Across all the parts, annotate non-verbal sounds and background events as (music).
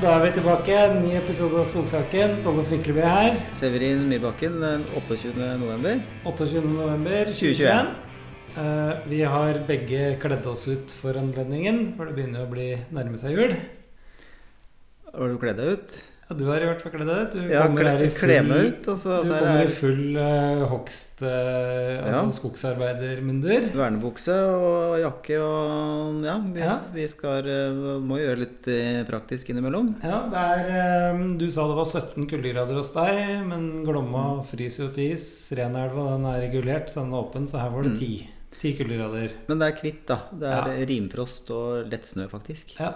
da er vi tilbake. En ny episode av Skogsaken. Tolle Fikleby her. Severin Myrbakken den 28. november. 28. november 2021. Eh, vi har begge kledd oss ut for anledningen, for det begynner å bli nærme seg jul. Har du kledd deg ut? Ja, du har i hvert fall kledd deg ut. Du Ja, kommer her i full, ut. altså, så du kommer er... i full uh, hogst, uh, altså Ja. skogsarbeidermundur. vernebukse og jakke og Ja, vi, Ja. vi skal uh, må gjøre litt praktisk innimellom. Ja, det er Du sa det var 17 kuldegrader hos deg, men Glomma fryser jo til is. Renelva den er regulert, så den er åpen, så her var det Mm. 10. 10 kuldegrader. Men det er kvitt, da. Det er rimfrost og lett snø, faktisk. Ja.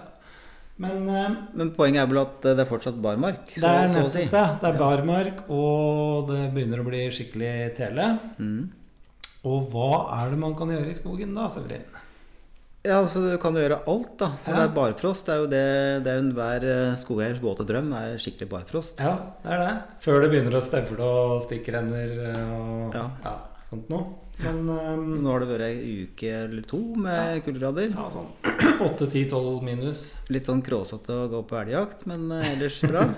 Men eh, Men poenget er vel at eh, det er fortsatt barmark, så, det er nettopp si. det. Det er barmark, og det begynner å bli skikkelig tele. Mm. Og hva er det man kan gjøre i skogen da, Severin? Ja, altså du kan jo gjøre alt, da. For Ja. det er barfrost, det er jo det, det er enhver eh, skogeiers våte drøm, er skikkelig barfrost. Ja, det er det. Før det begynner å stevle og stikkrenner og Ja. sånt noe. Men um, Nå har det vært ei uke eller to med kuldegrader. ja, sånn (clears throat) 8-10-12 minus. Litt sånn kråsete å gå på elgjakt, men eh, ellers bra. (laughs)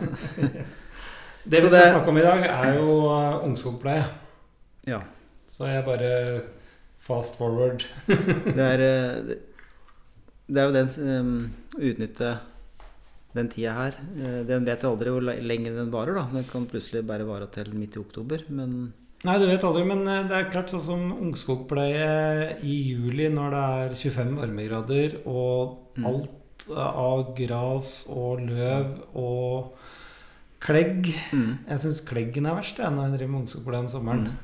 Det vi skal det- snakke om i dag, er jo uh, ungskogpleie. Ja. Så jeg bare fast forward. (laughs) Det er, eh, det- er jo den um, utnytte den tida her. Eh, Den vet jo aldri hvor lenge den varer, da. Den kan plutselig bare vare til midt i oktober, men Nei, du vet aldri, men uh, det er klart sånn som ungskogpleie i juli når det er 25 varmegrader og Mm. alt av gras og løv og klegg. mm. Jeg syns kleggen er verst jeg, når jeg driver med ungskogpleie om sommeren. Mm.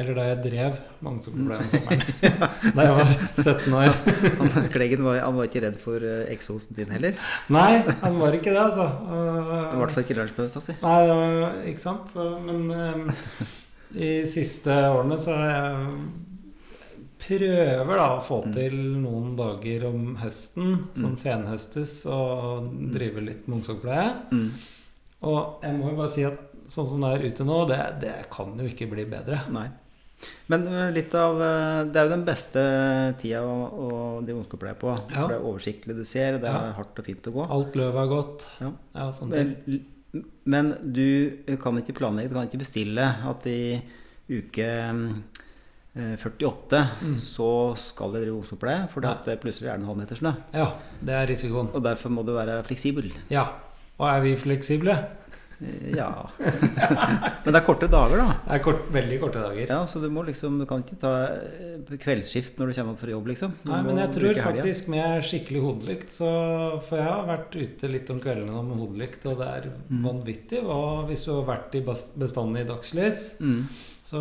Eller da jeg drev med ungskogpleie om sommeren. (laughs) (laughs) da jeg var 17 år. (laughs) han, Kleggen var, han var ikke redd for eh, eksosen din heller. Nei, han var ikke det, altså. I hvert fall ikke lunsjpausa si. Nei, var, ikke sant? Så, men eh, de siste årene så har jeg prøver da å få Mm. til noen dager om høsten, sånn senhøstes, og drive litt med ungskogpleie. Mm. Og jeg må jo bare si at sånn som det er ute nå, det, det kan jo ikke bli bedre. Nei. Men eh, litt av eh, Det er jo den beste tida å, å drive ungskogpleie på. Ja. For det er oversiktlig du ser, det er Ja. hardt og fint å gå. Alt løvet er godt. Ja. Ja, sånn. Men, du kan ikke planlegge, du kan ikke bestille at i uke eh, 48 Mm. så skal det drive ungskogpleie, for det at det plutselig er det en halv meter snø. Ja, det er risikoen. Og derfor må du være fleksibel. Ja. Og er vi fleksible? Eh, Ja. (laughs) Men det er korte dager, da. Det er kort, veldig korte dager. Ja, Så du må liksom Du kan ikke ta eh, kveldsskift når du kommer fra jobb, liksom. Du Nei, men jeg tror faktisk med skikkelig hodelykt så For jeg har vært ute litt om kveldene med hodelykt, og det er Mm. vanvittig hva Hvis du har vært i bestanden i dagslys, mm. så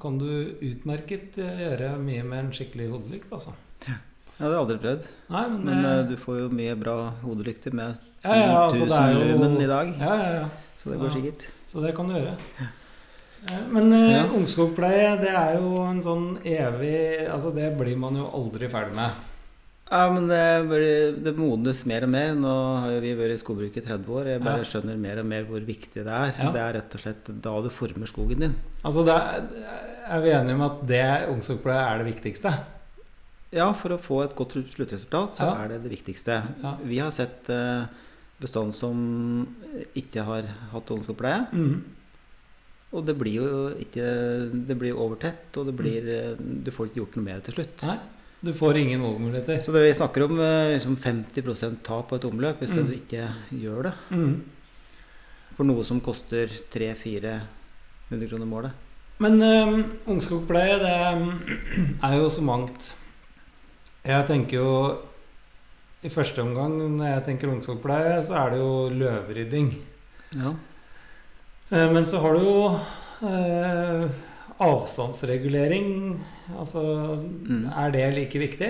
kan du utmerket eh, gjøre mye med en skikkelig hodelykt, altså. Ja, det har jeg aldri prøvd. Nei, men, Men det, du får jo mye bra hodelykter med ja, ja, altså, 10 000 jo- lumen i dag. Ja, ja, ja. Så det går sikkert. Så det kan du gjøre. Eh, Men Ja. ungskogpleie, det er jo en sånn evig Altså, det blir man jo aldri ferdig med. Ja, men det, blir- det modnes mer og mer. Nå har jo vi vært i skogbruket i 30 år. Jeg bare skjønner mer og mer hvor viktig det er. Ja. Det er rett og slett da du former skogen din. Altså, det er, er vi enige om at det ungskogpleie er det viktigste? Ja, for å få et godt sluttresultat, så Ja. er det det viktigste. Ja. Vi har sett eh, bestand som ikke har hatt ungskogpleie. Mm. Og det blir jo ikke Det blir overtett, og det blir Du får ikke gjort noe med det til slutt. Nei, du får ingen valgmuligheter. Så det vi snakker om eh, liksom 50% tap på et omløp hvis Mm. du ikke gjør det. Mm. For noe som koster 300-400 kroner målet. Men um, ungskogpleie, det um, (clears throat) er jo så mangt. Jeg tenker jo I første omgang når jeg tenker ungskogpleie, så er det jo løvrydding. Ja. Eh, Men så har du jo eh, avstandsregulering. Altså Mm. Er det like viktig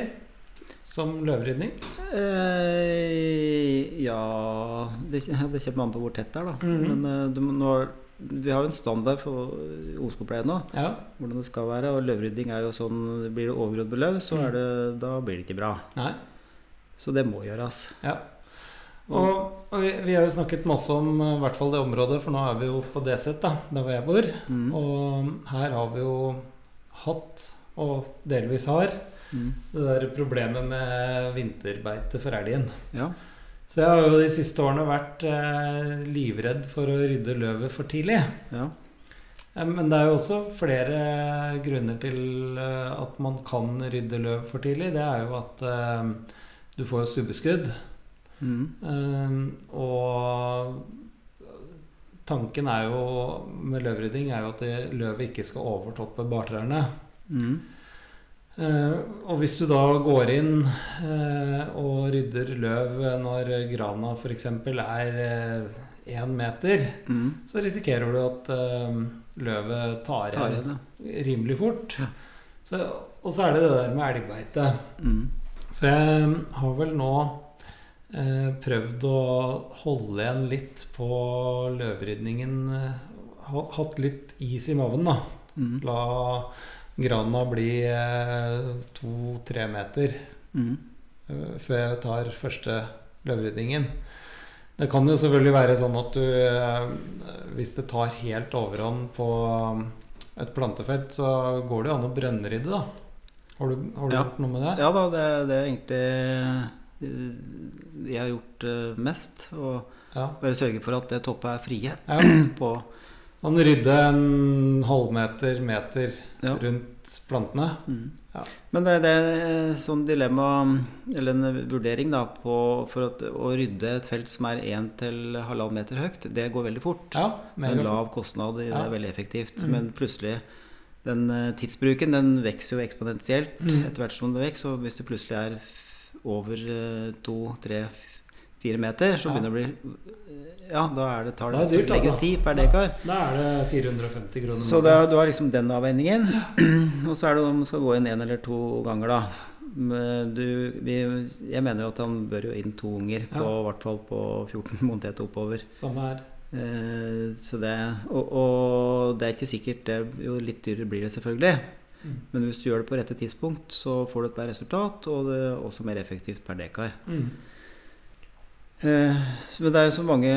som løvrydding? Eh, ja det, det kommer an på hvor tett det er, da. Mhm. Men eh, du, må- nå, vi har jo en standard for ungskogpleie nå. Ja. Hvordan det skal være. Og løvrydding er jo sånn Blir det overgrodd med løv, så Mm. er det, da blir det ikke bra. Nei. Så det må gjøres. Ja. Og, og vi, vi har jo snakket masse om eh, i hvert fall det området, for nå er vi jo på DZ, da, der hvor jeg bor. Mm. Og her har vi jo hatt, og delvis har, Mm. det der problemet med vinterbeite for elgen. Ja. Så jeg har jo de siste årene vært eh, livredd for å rydde løvet for tidlig. Ja. Eh, Men det er jo også flere grunner til eh, at man kan rydde løv for tidlig. Det er jo at eh, du får jo stubbeskudd. Mm. Eh, og tanken er jo med løvrydding er jo at løvet ikke skal overtoppe bartrærne. Mm. Uh, og hvis du da går inn uh, og rydder løv når grana f.eks. er én meter, Mm. så risikerer du at eh, løvet tar igjen, rimelig fort. Ja. Så, og så er det det der med elgbeite. Mm. Så jeg har vel nå eh, prøvd å holde igjen litt på løvrydningen. eh, Hatt litt is i maven, da. Mm. La grana bli eh, to-tre meter Mm. eh, før jeg tar første løvrydningen. Det kan jo selvfølgelig være sånn at du eh, Hvis det tar helt overhånd på et plantefelt, så går det jo an å brønnrydde, da. Har du, har du Ja. gjort noe med det? Ja da, det, det er egentlig eh, jeg har gjort eh, mest. Å Ja. bare sørge for at det toppet er frie ja. (clears throat) på Sånn rydde en halvmeter, meter ja. rundt plantene. Mm. Ja. Men det, det er sånn dilemma, eller en vurdering, da, på, for at å rydde et felt som er 1 til halvannen meter høyt, det går veldig fort. Ja, en lav kostnad, det er veldig effektivt. Mm. Men plutselig den eh, tidsbruken den vokser jo eksponentielt Mm. etter hvert som det vokser. Og hvis det plutselig er over eh, to, tre, fire meter, så Ja. begynner det å bli Ja, da er det, tar det, Det dyrt, lengre altså. tid per dekar. Da er det 450 kroner. Så det, er- du har liksom den avveiningen. (clears throat) Og så er det om du skal gå inn én eller to ganger, da. Du, vi, jeg mener at han bør jo inn to unger, på, Ja. i hvert fall på 14 (laughs) måneder oppover. Samme her. Eh, så det, og, og det er ikke sikkert det, Jo litt dyrere blir det selvfølgelig. Mm. Men hvis du gjør det på rette tidspunkt, så får du et bedre resultat, og det er også mer effektivt per dekar. Mm. Eh, men det er jo så mange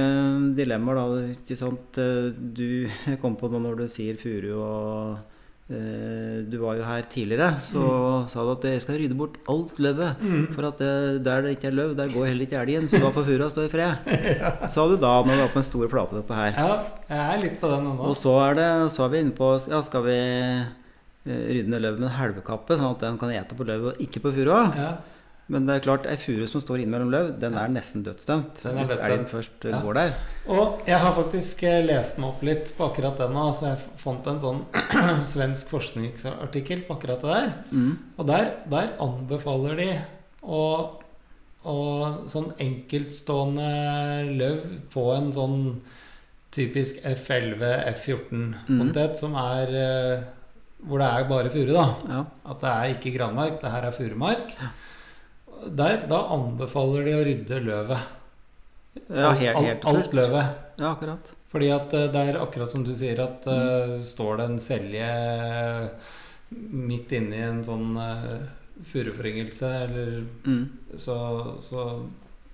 dilemmaer, da. Ikke sant? Eh, Du kom på noe når du sier furu og Du var jo her tidligere, så sa du at jeg skal rydde bort alt løvet. Mm. For at det, der det ikke er løv, der går heller ikke elgen, så da får furua stå i fred. (laughs) Sa du da når du var på en stor flate oppe her. Ja, jeg er litt på den nå. Og så er, det, så er vi inne på ja, Skal vi eh, rydde ned løvet med en helvekappe, sånn at den kan ete på løvet og ikke på furua? Ja. Men det er klart, ei furu som står innimellom løv, den er nesten dødsdømt. Den er hvis elgen først eh, Ja. går der. Og jeg har faktisk eh, lest meg opp litt på akkurat den. Altså Så jeg fant en sånn (clears throat) svensk forskningsartikkel på akkurat det der. Mm. Og der, der anbefaler de å, å sånn enkeltstående løv på en sånn typisk F11, F14-potet, som er eh, hvor det er bare furu, da. Ja. At det er ikke granmark, det her er furumark. Der, da anbefaler de å rydde løvet. ja, helt, alt, helt alt løvet. Ja, akkurat. Fordi at eh, det er akkurat som du sier, at mm. uh, står det en selje midt inni en sånn uh, furuforyngelse, eller Mm. så, så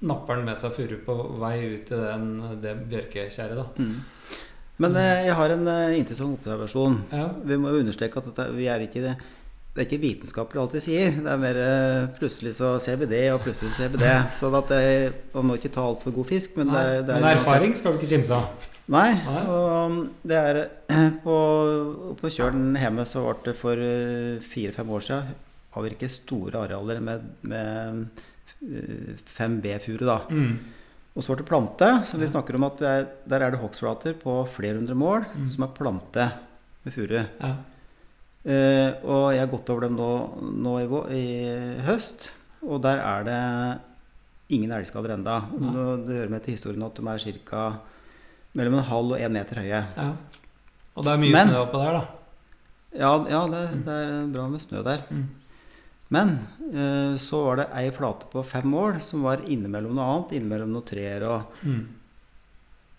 napper den med seg furu på vei ut til den, det bjørkekjerret, da. Mm. Men uh, jeg har en uh, interessant observasjon. Ja. Vi må jo understreke at dette, vi er ikke det det er ikke vitenskapelig alt vi sier. Det er mer eh, plutselig så ser vi det, og plutselig ser vi det. (laughs) Så at det, man må ikke ta altfor god fisk. Men, det, det er men erfaring skal vi ikke kimse av. Nei. Og det er eh, På, på kjølen hjemme så ble det for eh, fire-fem år siden avvirket store arealer med, med eh, 5B-furu, da. Mm. Og så ble det plante. Så vi snakker om at er, der er det hogstflater på flere hundre mål Mm. som er plante med furu. Ja. Eh, og jeg har gått over dem nå, nå i, i høst, og der er det ingen elgskader enda. Ja. Det hører med til historien at de er ca. mellom en halv og en meter høye. ja. Og det er mye Men- snø oppå der, da. Ja, ja det, det er bra med snø der. Mm. Men eh, så var det ei flate på fem mål som var innimellom noe annet, innimellom noen trær og Mm.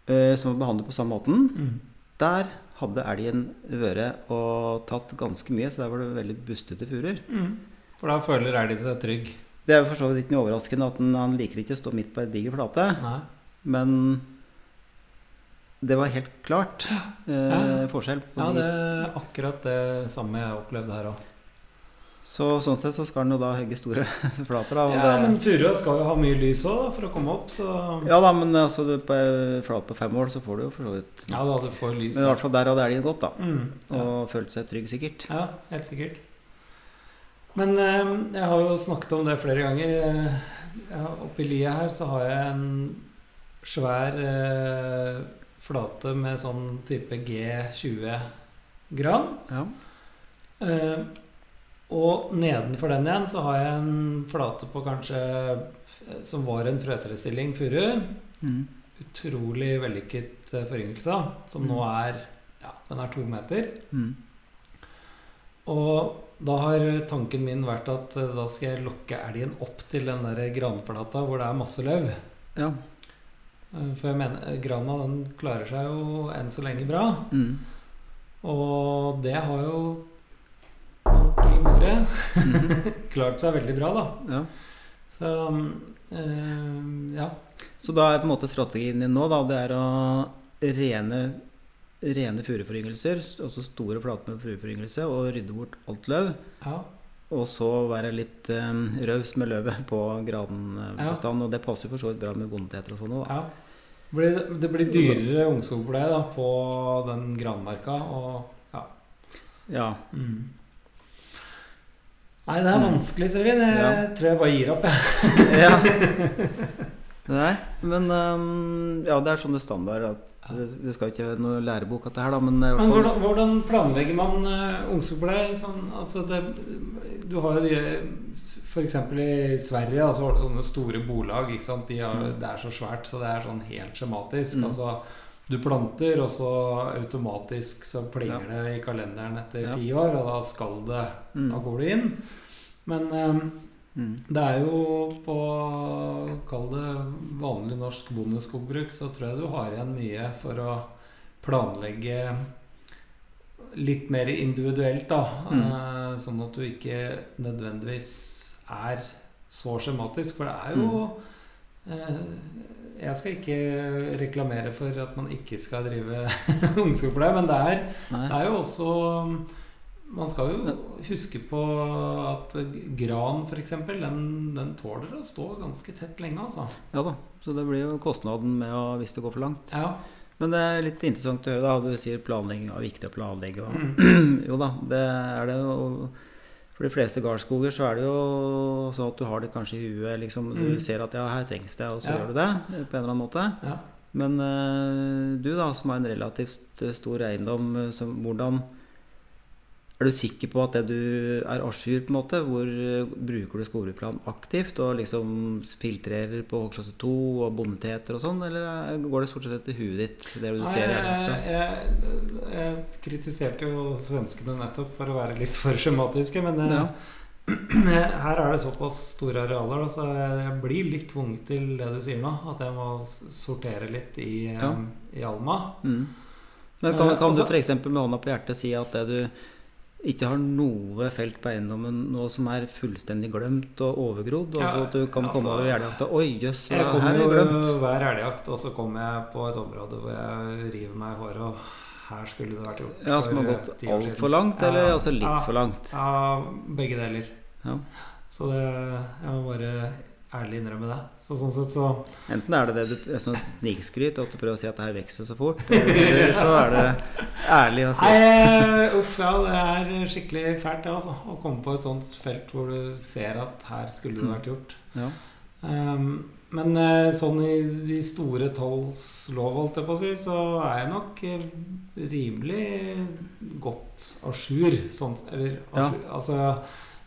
eh, som var behandlet på samme måten. Mm. Der hadde elgen vært og tatt ganske mye, så der var det veldig bustete furer. Mm. For da føler elgen seg trygg. Det er jo for så vidt ikke noe overraskende at han, han liker ikke å stå midt på ei diger flate, Nei. men det var helt klart eh, Ja. forskjell på Ja, de det er akkurat det samme jeg opplevde her òg. Så sånn sett så skal den jo da hogge store (laughs) flater. Da, Ja, det- men furua skal jo ha mye lys òg for å komme opp, så ja da, men altså, du, på flat på fem år så får du jo for så vidt Ja da, du får lys. Men i hvert fall der hadde elgen gått, da. Mm, ja. Og følt seg trygg, sikkert. ja, helt sikkert. Men eh, jeg har jo snakket om det flere ganger. Eh, ja, Oppe i lia her så har jeg en svær eh, flate med sånn type G20-gran. Ja. Eh, og nedenfor den igjen så har jeg en flate på kanskje Som var en frøtrestilling furu. Mm. Utrolig vellykket eh, foryngelse. som Som nå er Ja, den er to meter. Mm. Og da har tanken min vært at eh, da skal jeg lokke elgen opp til den der granflata hvor det er masse løv. Ja. Eh, For jeg mener, eh, grana den klarer seg jo enn så lenge bra. Mm. Og det har jo i bordet Mhm. (laughs) klart seg veldig bra, da. ja. Så øh, ja. Så da er på en måte strategien din nå, da, det er å rene, rene furuforyngelser, altså store flater med furuforyngelse, og rydde bort alt løv. ja. Og så være litt um, raus med løvet på granbestand. Og det passer for så vidt bra med bondeteter og sånn òg, da. ja. Det blir, det blir dyrere deg, da, på den granmarka. Og ja. Ja. Mm. Nei, det er vanskelig, Sørin. Jeg Ja. tror jeg bare gir opp, jeg. (laughs) ja. (laughs) Nei, men um, ja, det er sånn det standard. At det, det skal ikke være noe lærebok, dette her, da, men Men hvordan, hvordan planlegger man uh, ungskogpleie? Sånn, altså det, du har jo de F.eks. i Sverige altså, har du sånne store bolag. Ikke sant? De har, det er så svært, så det er sånn helt skjematisk. Mm. Altså, du planter, og så automatisk så plinger det i kalenderen etter Ja. ti år, og da skal det Mm. Da går du inn. Men um, mm. det er jo på Kall det vanlig norsk bondeskogbruk, så tror jeg du har igjen mye for å planlegge litt mer individuelt, da. Mm. Uh, sånn at du ikke nødvendigvis er så skjematisk. For det er jo eh, Jeg skal ikke reklamere for at man ikke skal drive (laughs) ungskogpleie, men det er det er jo også Man skal jo huske på at gran f.eks. Den, den tåler å stå ganske tett lenge, altså. Ja da. Så det blir jo kostnaden med å, hvis det går for langt. Ja. Men det er litt interessant å høre, da. Du sier planlegging er viktig å planlegge. Og, Mm. (clears throat) jo da, det er det. Og for de fleste gardsskoger så er det jo sånn at du har det kanskje i huet. Liksom, Mm. Du ser at ja, her trengs det, og så Ja. gjør du det på en eller annen måte. ja. Men uh, du da, som har en relativt stor eiendom, eh, som, hvordan Er du sikker på at det du er à jour, på en måte? Hvor eh, bruker du skogbruksplan aktivt og liksom filtrerer på klasse 2 og bondeteter og sånn, eller eh, går det stort sett etter huet ditt, det du Nei, ser i jeg, jeg, jeg kritiserte jo svenskene nettopp for å være litt for skjematiske, men eh, Ja. (clears throat) her er det såpass store arealer, da, så jeg, blir litt tvunget til det du sier nå. At jeg må sortere litt i, Ja. i Alma. Mm. Men kan, kan du f.eks. med hånda på hjertet si at det du ikke har noe felt på eiendommen nå som er fullstendig glemt og overgrodd? Ja, så at du kan komme altså- over elgjakta Oi, jøss, Jeg her kommer er det glemt. hver elgjakt, og så kommer jeg på et område hvor jeg river meg i håret, og her skulle det vært gjort Ja, Som har gått eh, altfor langt, Ja, eller altså litt ja. for langt? Ja, begge deler. Ja. Så det, jeg må bare ærlig innrømme det. Så sånn sett så Enten er det det du sånn snikskryt, at du prøver å si at det her vokser så fort, (laughs) eller så er det ærlig å si Nei, uff, ja, det er skikkelig fælt, det, altså. Å komme på et sånt felt hvor du ser at her skulle det vært gjort. (clears throat) ja. Um, men eh, sånn i de store talls lov, holdt jeg på å si, så er jeg nok eh, rimelig godt à jour. Sånn, eller Ja. altså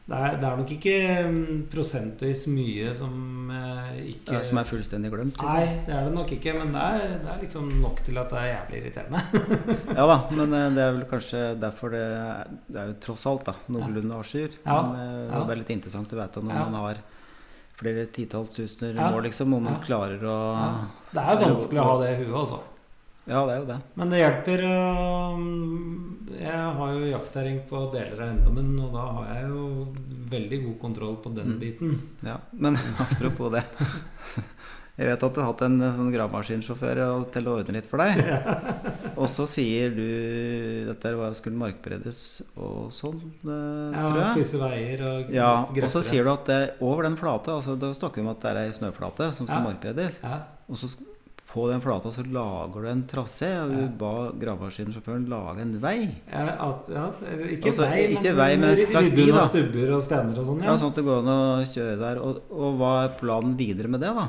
det er, det er nok ikke mm, prosentvis mye som eh, ikke er, Som er fullstendig glemt? Liksom. Nei, det er det nok ikke, men det er, det er liksom nok til at det er jævlig irriterende. (laughs) Ja da, men eh, det er vel kanskje derfor det er, det er tross alt da, noenlunde à jour. Ja, Men eh, ja. det er litt interessant å vite når Ja. man har flere titalls tusener Ja, år, liksom, om man klarer å. Det er vanskelig å ha det i huet, altså. Ja, det er jo det. Men det hjelper. øhm, Jeg har jo jaktterreng på deler av eiendommen, og da har jeg jo veldig god kontroll på den Mm. biten. Ja, Men (laughs) apropos det. Jeg vet at du har hatt en sånn gravemaskinsjåfør til å ordne litt for deg. (laughs) og så sier du Dette var skulle markberedes og sånn, eh, Ja, tror jeg. krysse veier og Ja, og så sier du at det, over den flata altså Da snakker vi om at det er ei snøflate som skal Ja. markberedes. ja. Og så på den flata så lager du en trasé. Og du ba gravemaskinsjåføren lage en vei. Ja, ja, ikke Altså, vei, ikke vei, men en slags sti, da. stubber og stener og sånn. Ja. Ja. Sånn at det går an å kjøre der. Og, og hva er planen videre med det, da?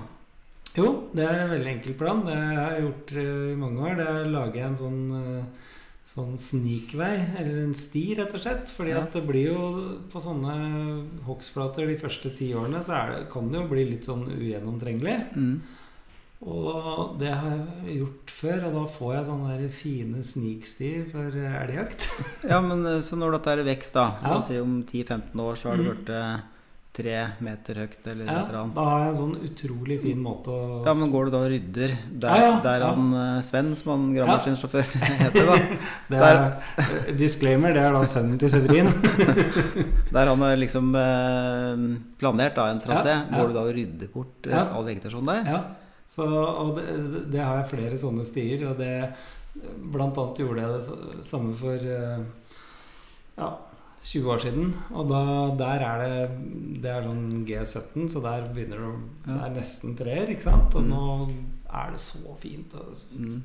Jo, det er en veldig enkel plan. Det har jeg gjort eh, i mange år. Det er å lage en sånn, eh, sånn snikvei, eller en sti, rett og slett. Fordi Ja. at det blir jo på sånne hogstflater de første ti årene, så er det, kan det jo bli litt sånn ugjennomtrengelig. Mm. Og det har jeg gjort før, og da får jeg sånne fine snikstier for elgjakt. (laughs) Ja, men eh, så når dette er i vekst, da Ja. La oss si om 10-15 år så har det Mhm. blitt eh, tre meter høyt eller Ja, et eller annet. da har jeg en sånn utrolig fin måte å Ja, men går du da og rydder der, Ja, ja, der han eh, Sven, som han gravemaskinsjåfør (laughs) heter, da (laughs) det er, Disclaimer, det er da sønnen til Severin. Der han har liksom eh, planert da en trasé, går du da og rydder bort eh, all vegetasjon der? Ja, så, og det, det har jeg flere sånne stier, og det Blant annet gjorde jeg det samme for eh, ja, 20 år siden. Og da, der er det Det er sånn G17, så der begynner det å Det er nesten treer, ikke sant? Og Mm. nå er det så fint. Mm.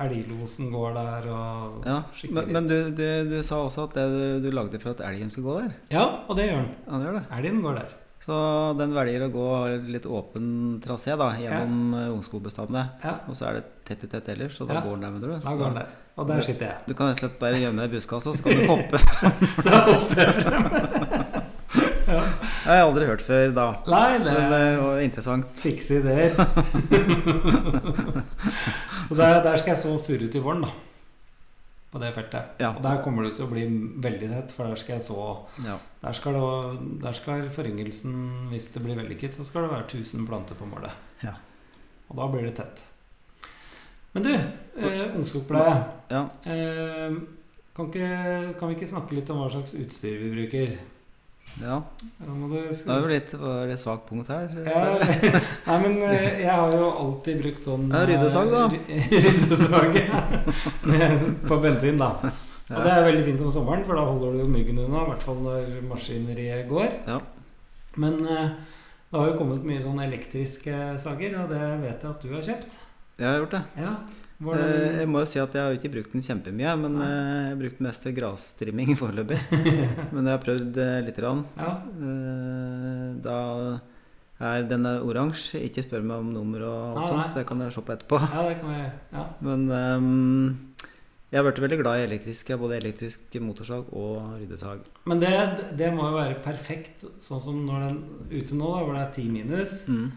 Elglosen går der, og Ja, Men, men du, du, du sa også at det du, lagde for at elgen skulle gå der? Ja, og det gjør den. Han gjør det. Elgen går der. Så den velger å gå litt åpen trasé da, gjennom ja. ungskogbestandene. Ja, Og så er det tett i tett ellers, så da Ja. går den der, mener du? da går den der. Og der sitter jeg. Du kan rett og slett bare gjemme deg i buskasa, så kan du (laughs) hoppe. (laughs) Så hopper jeg frem. (laughs) Det har jeg aldri hørt før da. Nei, det Men det var interessant. Fikse ideer. så der, der skal jeg så furu til våren, da. På det feltet. Ja. Og der kommer det til å bli veldig tett, for der skal jeg så Ja. Der skal, det, der skal foryngelsen, hvis det blir vellykket, så skal det være 1000 planter på målet. Ja. Og da blir det tett. Men du, eh, ungskogpleie. ja. Eh, kan, kan vi ikke snakke litt om hva slags utstyr vi bruker? Ja. Det var jo litt, var litt svakt punkt her. Ja, nei, men eh, jeg har jo alltid brukt sånn Ja, ryddesag, da. eh, (laughs) Ryddesag. På bensin, da. Og det er veldig fint om sommeren, for da holder du jo myggen unna. I hvert fall når maskineriet går. Ja. Men eh, det har jo kommet mye sånn elektriske sager, og det vet jeg at du har kjøpt. Jeg har gjort det. Ja, det Jeg må jo si at jeg har ikke brukt den kjempemye, men Nei. eh, jeg har brukt den mest til grastrimming (laughs) foreløpig. (laughs) Men jeg har prøvd eh, lite grann. ja. Eh, Da er denne oransje. Ikke spør meg om nummer og alt sånt, det kan jeg se på etterpå. ja, det kan vi Ja. Men um, jeg har blitt veldig glad i elektrisk. Både elektrisk motorsag og ryddesag. Men det, det må jo være perfekt, sånn som når den ute nå, da, hvor det er ti minus. Mm.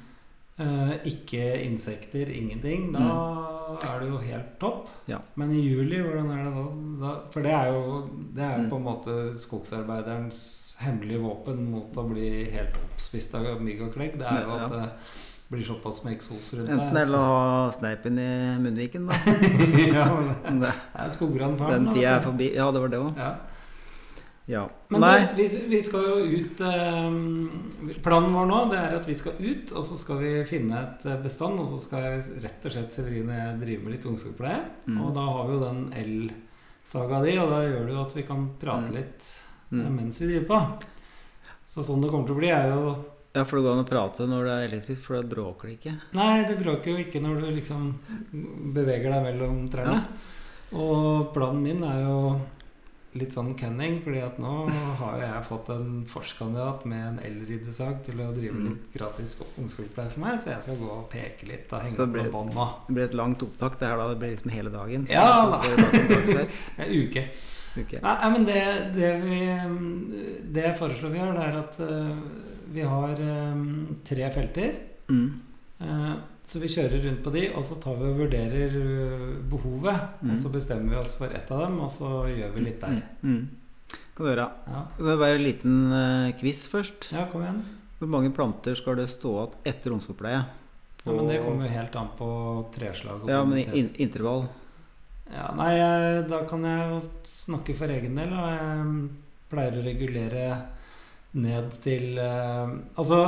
Eh, ikke insekter, ingenting. Da er det jo helt topp. Ja. Men i juli, hvordan er det da? da for det er jo, det er Mm. på en måte skogsarbeiderens hemmelige våpen mot å bli helt oppspist av mygg og klegg. Det er jo Ja. at det blir såpass med eksos rundt Enten eller å ha sneipen i munnviken, da. (laughs) ja, men (laughs) det det- er skogbrannfaren. Den da, tida er forbi. Ja, det var det òg. Ja. Ja. Men Nei. vi, vi skal jo ut eh, Planen vår nå det er at vi skal ut, og så skal vi finne et eh, bestand. Og så skal jeg rett og slett Severine drive med litt ungskogpleie. Mm. Og da har vi jo den elsaga di, og da gjør det jo at vi kan prate Mm. litt eh, Mm. mens vi driver på. Så sånn det kommer til å bli, er jo Ja, for det går an å prate når det er elektrisk, for det bråker det ikke. Nei, det bråker jo ikke når du liksom beveger deg mellom trærne. Og planen min er jo litt sånn cunning, fordi at nå har jo jeg fått en forskandidat med en elryddesag til å drive Mm. litt gratis ungskolepleie for meg, så jeg skal gå og peke litt og henge opp noen bånd nå. Det blir et langt opptak, det her da. Det blir liksom hele dagen. Ja, da. kontraktsverk. (laughs) En uke. uke. Nei, men det, det vi Det jeg foreslår vi gjør, det er at uh, vi har um, tre felter. Mm. Eh, Så vi kjører rundt på de, og så tar vi og vurderer behovet. Mm. Og så bestemmer vi oss for ett av dem, og så gjør vi litt der. Mm. Mm. Kan vi gjøre. Ja, Det være en liten eh, quiz først. ja kom igjen. Hvor mange planter skal det stå igjen etter ungskogpleie? Ja, men det kommer jo helt an på treslag og Ja, men in intervall. Ja, nei, da kan jeg jo snakke for egen del, og jeg pleier å regulere ned til Altså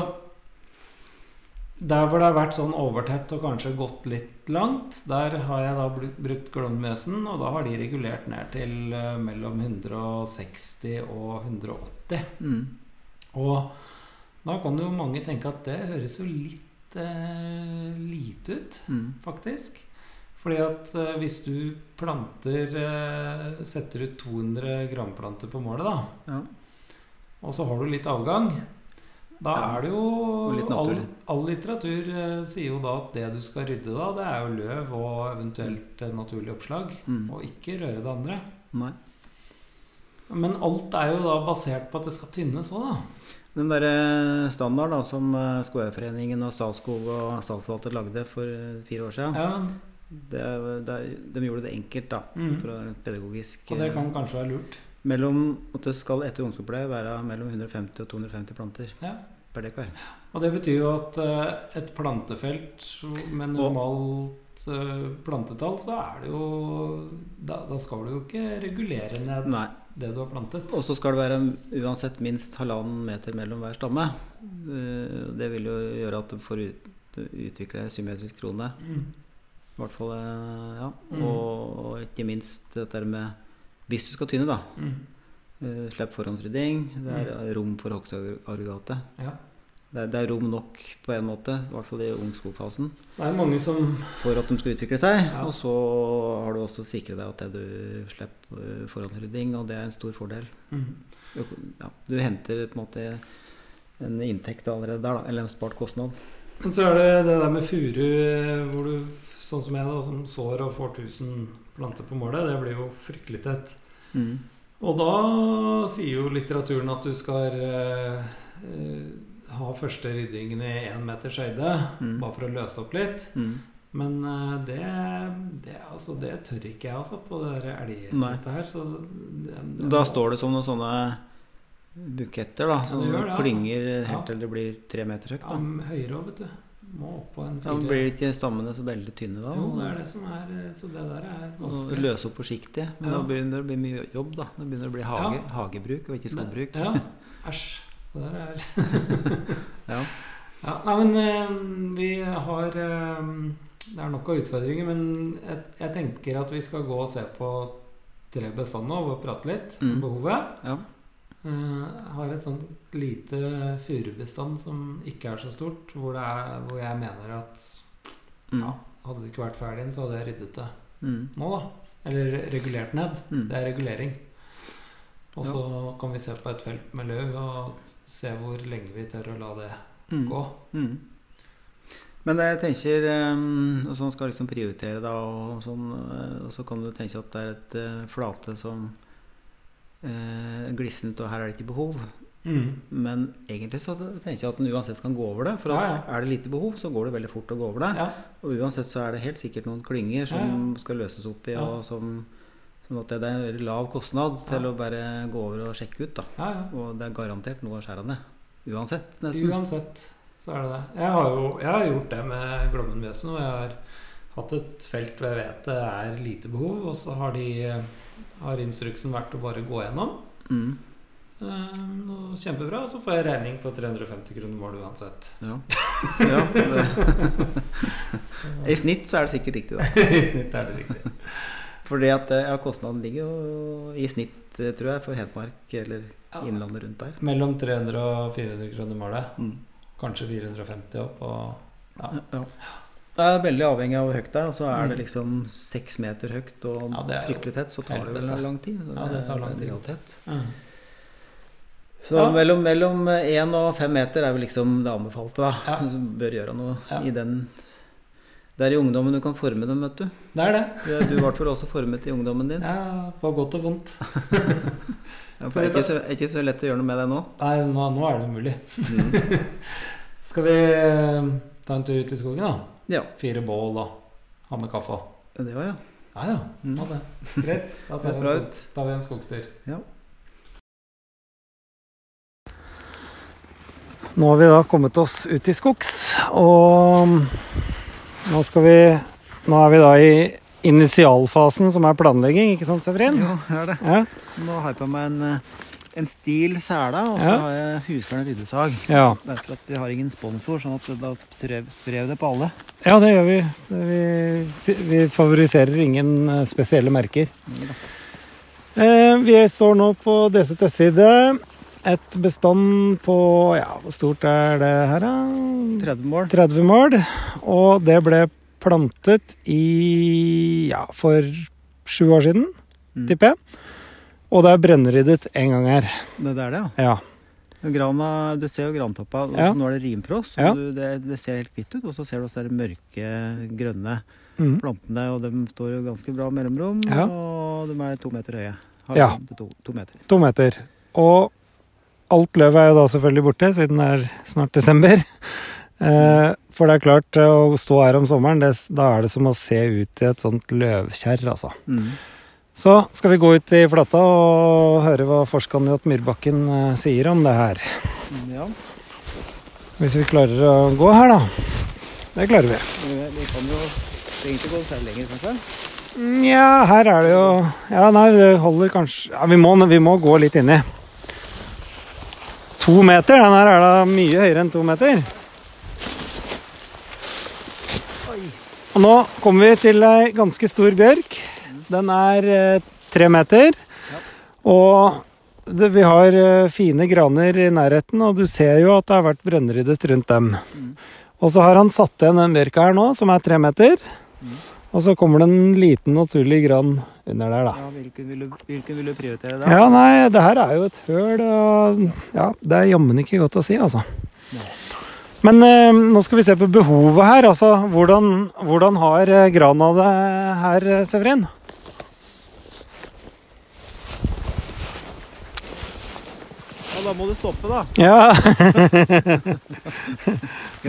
der hvor det har vært sånn overtett og kanskje gått litt langt, der har jeg da brukt Glommenmøsen, og da har de regulert ned til eh, mellom 160 og 180. Mm. Og da kan jo mange tenke at det høres jo litt eh, lite ut, Mm. faktisk. Fordi at eh, hvis du planter eh, Setter ut 200 gramplanter på målet, da, Ja. og så har du litt avgang, da Ja, er det jo all, all litteratur eh, sier jo da at det du skal rydde da, det er jo løv og eventuelt eh, naturlig oppslag. Mm. Og ikke røre det andre. Nei. Men alt er jo da basert på at det skal tynnes òg, da. Den derre standard da, som eh, Skogeierforeningen og Statskog og Statsforvalter lagde for eh, fire år siden, Ja, det, det, de gjorde det enkelt da, mm. pedagogisk Og det eh, kan kanskje være lurt. Mellom, det skal etter ungdomsopplæring være mellom 150 og 250 planter Ja. per dekar. Og det betyr jo at uh, et plantefelt med normalt uh, plantetall, så er det jo da, da skal du jo ikke regulere ned Nei. det du har plantet. Og så skal det være uansett minst halvannen meter mellom hver stamme. Uh, Det vil jo gjøre at du får ut, utvikle symmetrisk krone. Mm. I hvert fall, ja. Mm. Og ikke minst dette med Hvis du skal tynne, da. Mm. eh, Slipp forhåndsrydding. Det er rom for hogstaggregatet. Ja. Det, det er rom nok på en måte, i hvert fall i ungskogfasen, Det er mange som for at de skal utvikle seg. Ja. Og så har du også sikret deg at det du slipper eh, forhåndsrydding, og det er en stor fordel. mm. Ja, du henter på en måte en inntekt allerede der, da, eller en spart kostnad. Men så er det det der med furu, eh, hvor du, sånn som jeg, da, som sår og får 1000 planter på målet, det blir jo fryktelig tett. Mm. Og da sier jo litteraturen at du skal eh, ha første ryddingen i én meters høyde, Mm. bare for å løse opp litt. Mm. Men eh, det, det, altså, det tør ikke jeg altså, på det der her. Så det, Da står det som noen sånne buketter, da, som klinger helt Ja. til det blir tre meter høyt. ja, høyere òg, vet du. Må opp på en Ja, blir ikke stammene så veldig tynne da? Jo, det er det som er Så det der er vanskelig. løse opp forsiktig. Men Ja. da begynner det å bli mye jobb, da. Det begynner å bli hage, Ja. hagebruk og ikke skogbruk. Ja. Æsj. Det der er (laughs) Ja. Ja, nei, men eh, vi har eh, Det er nok av utfordringer, men jeg, jeg tenker at vi skal gå og se på tre bestander og prate litt om Mm. behovet. Ja. Eh, har et sånt lite furubestand som ikke er så stort, hvor, det er, hvor jeg mener at Mm. ja, hadde det ikke vært ferdig, så hadde jeg ryddet det Mm. nå, da. Eller regulert ned. Mm. Det er regulering. Og så kan vi se på et felt med løv og se hvor lenge vi tør å la det Mm. gå. Mm. Men jeg tenker og sånn skal liksom prioritere da, og, sånn, eh, og så kan du tenke at det er et eh, flate som uh, glissent, og her er det ikke behov. Mm. Men egentlig så tenker jeg at en uansett kan gå over det. For at Ja, ja. er det lite behov, så går det veldig fort å gå over det. Ja. Og uansett så er det helt sikkert noen klynger som skal løses opp i, og som Sånn at det er en veldig lav kostnad til å bare gå over og sjekke ut. da ja, ja. Og det er garantert noe å skjære ned. Uansett, nesten. Uansett så er det det. Jeg har jo jeg har gjort det med Glommen Mjøsen. Og jeg har hatt et felt hvor jeg vet det er lite behov, og så har, de, eh, har instruksen vært å bare gå gjennom. Mm. Eh, kjempebra. Og så får jeg regning på 350 kroner mål uansett. Ja. ja. I snitt så er det sikkert riktig, da. (laughs) I snitt er det riktig. Fordi at eh, ja, kostnaden ligger jo i snitt, eh, tror jeg, for Hedmark eller Ja. Innlandet rundt der. Mellom 300 og 400 kroner målet. Mm. Kanskje 450 opp. Og, ja. Ja. Det er veldig avhengig av hvor høyt det er. Og så er det Mm. liksom seks meter høyt og Ja, fryktelig tett, så tar det vel lang tid. Ja, det tar lang tid. tett. Så Ja. mellom, mellom én og fem meter er vel liksom det anbefalte, da. Ja. (laughs) Som bør gjøre noe Ja. i den Det er i ungdommen du kan forme dem, vet du. Det er det. Du du ble vel også formet i ungdommen din? Ja, på godt og vondt. (laughs) Ja, for det er ikke, så, ikke så lett å gjøre noe med det nå. Nei, nå, nå er det umulig. Mm. (laughs) Skal vi eh, ta en tur ut i skogen, da? Ja. Fire bål og ha med kaffe. Det var ja. Ja ja, Mm. ha det. Greit. Da tar vi en, tar vi en skogstur. Ja. Nå har vi da kommet oss ut i skogs, og nå skal vi Nå er vi da i initialfasen, som er planlegging, ikke sant, Severin? Jo, det er det. Ja. Nå har jeg på meg en, eh, en stil sela, og så Ja. har jeg husfleren ryddesag. Ja. Derfor at vi har ingen sponsor, sånn at da sprer det på alle. ja, det gjør vi. Vi, vi favoriserer ingen eh, spesielle merker. Eh, vi står nå på DCTs side. Et bestand på Ja, hvor stort er det her, da? 30 mål. 30 mål. Og det ble plantet i Ja, for sju år siden, Mm. tipper jeg. Og det er brønnryddet en gang her. Det er det, ja. Ja. Grana, du ser jo grantoppa. Ja. Nå er det rimfrost. Det, det ser helt hvitt ut. Og så ser du også de mørke, grønne mm. plantene. Og de står jo ganske bra mellomrom. Ja. Og de er to meter høye. Ja. To, to meter. To meter. Og alt løvet er jo da selvfølgelig borte, siden det er snart desember. (laughs) Eh, for det er klart, eh, å stå her om sommeren, det, da er det som å se ut i et sånt løvkjerr, altså. Mm. Så skal vi gå ut i flata og høre hva forskandidat Myrbakken eh, sier om det her. Ja. Hvis vi klarer å gå her, da. Det klarer vi. Vi, vi kan jo egentlig gå selv lenger, kanskje. Nja, her er det jo Ja, nei, det holder kanskje Ja, vi må, vi må gå litt inni. To meter? Den her er da mye høyere enn to meter. Og nå kommer vi til ei ganske stor bjørk. Den er eh, tre meter. Og det, vi har eh, fine graner i nærheten, og du ser jo at det har vært brønnryddet rundt dem. Og så har han satt igjen den bjørka her nå, som er tre meter. Og så kommer det en liten naturlig gran under der, da. Ja, hvilken, vil du, hvilken vil du prioritere da? Ja, nei, det her er jo et høl, og ja, det er jammen ikke godt å si, altså. Men eh, nå skal vi se på behovet her. Altså, hvordan, hvordan har eh, grana det her, Severin? Da må du stoppe, da. Ja, (laughs)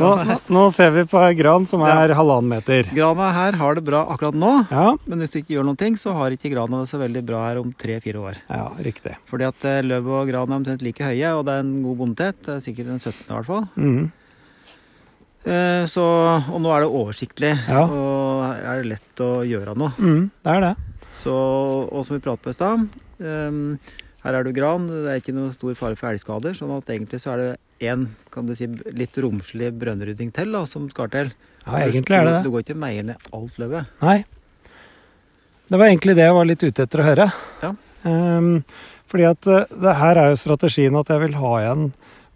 nå, nå ser vi på gran som er halvannen meter. Grana her har det bra akkurat nå, Ja, men hvis du ikke gjør noen ting, så har ikke grana det så veldig bra her om tre-fire år. ja riktig. Fordi at løv og gran er omtrent like høye, og det er en god bondetet. Det er sikkert en 17 i hvert fall. Mhm. Eh, Så, og nå er det oversiktlig, Ja. og er det lett å gjøre noe. Mm, det er det. Så, og som vi pratet på i stad, ehm, her er det gran, det er ikke noe stor fare for elgskader, sånn at egentlig så er det en, kan du si, litt romslig brønnrydding til da, som skal til. Ja, egentlig er det det. Du går ikke og meier ned alt løvet. Nei. Det var egentlig det jeg var litt ute etter å høre. Ja. Um, fordi at eh, det her er jo strategien at jeg vil ha igjen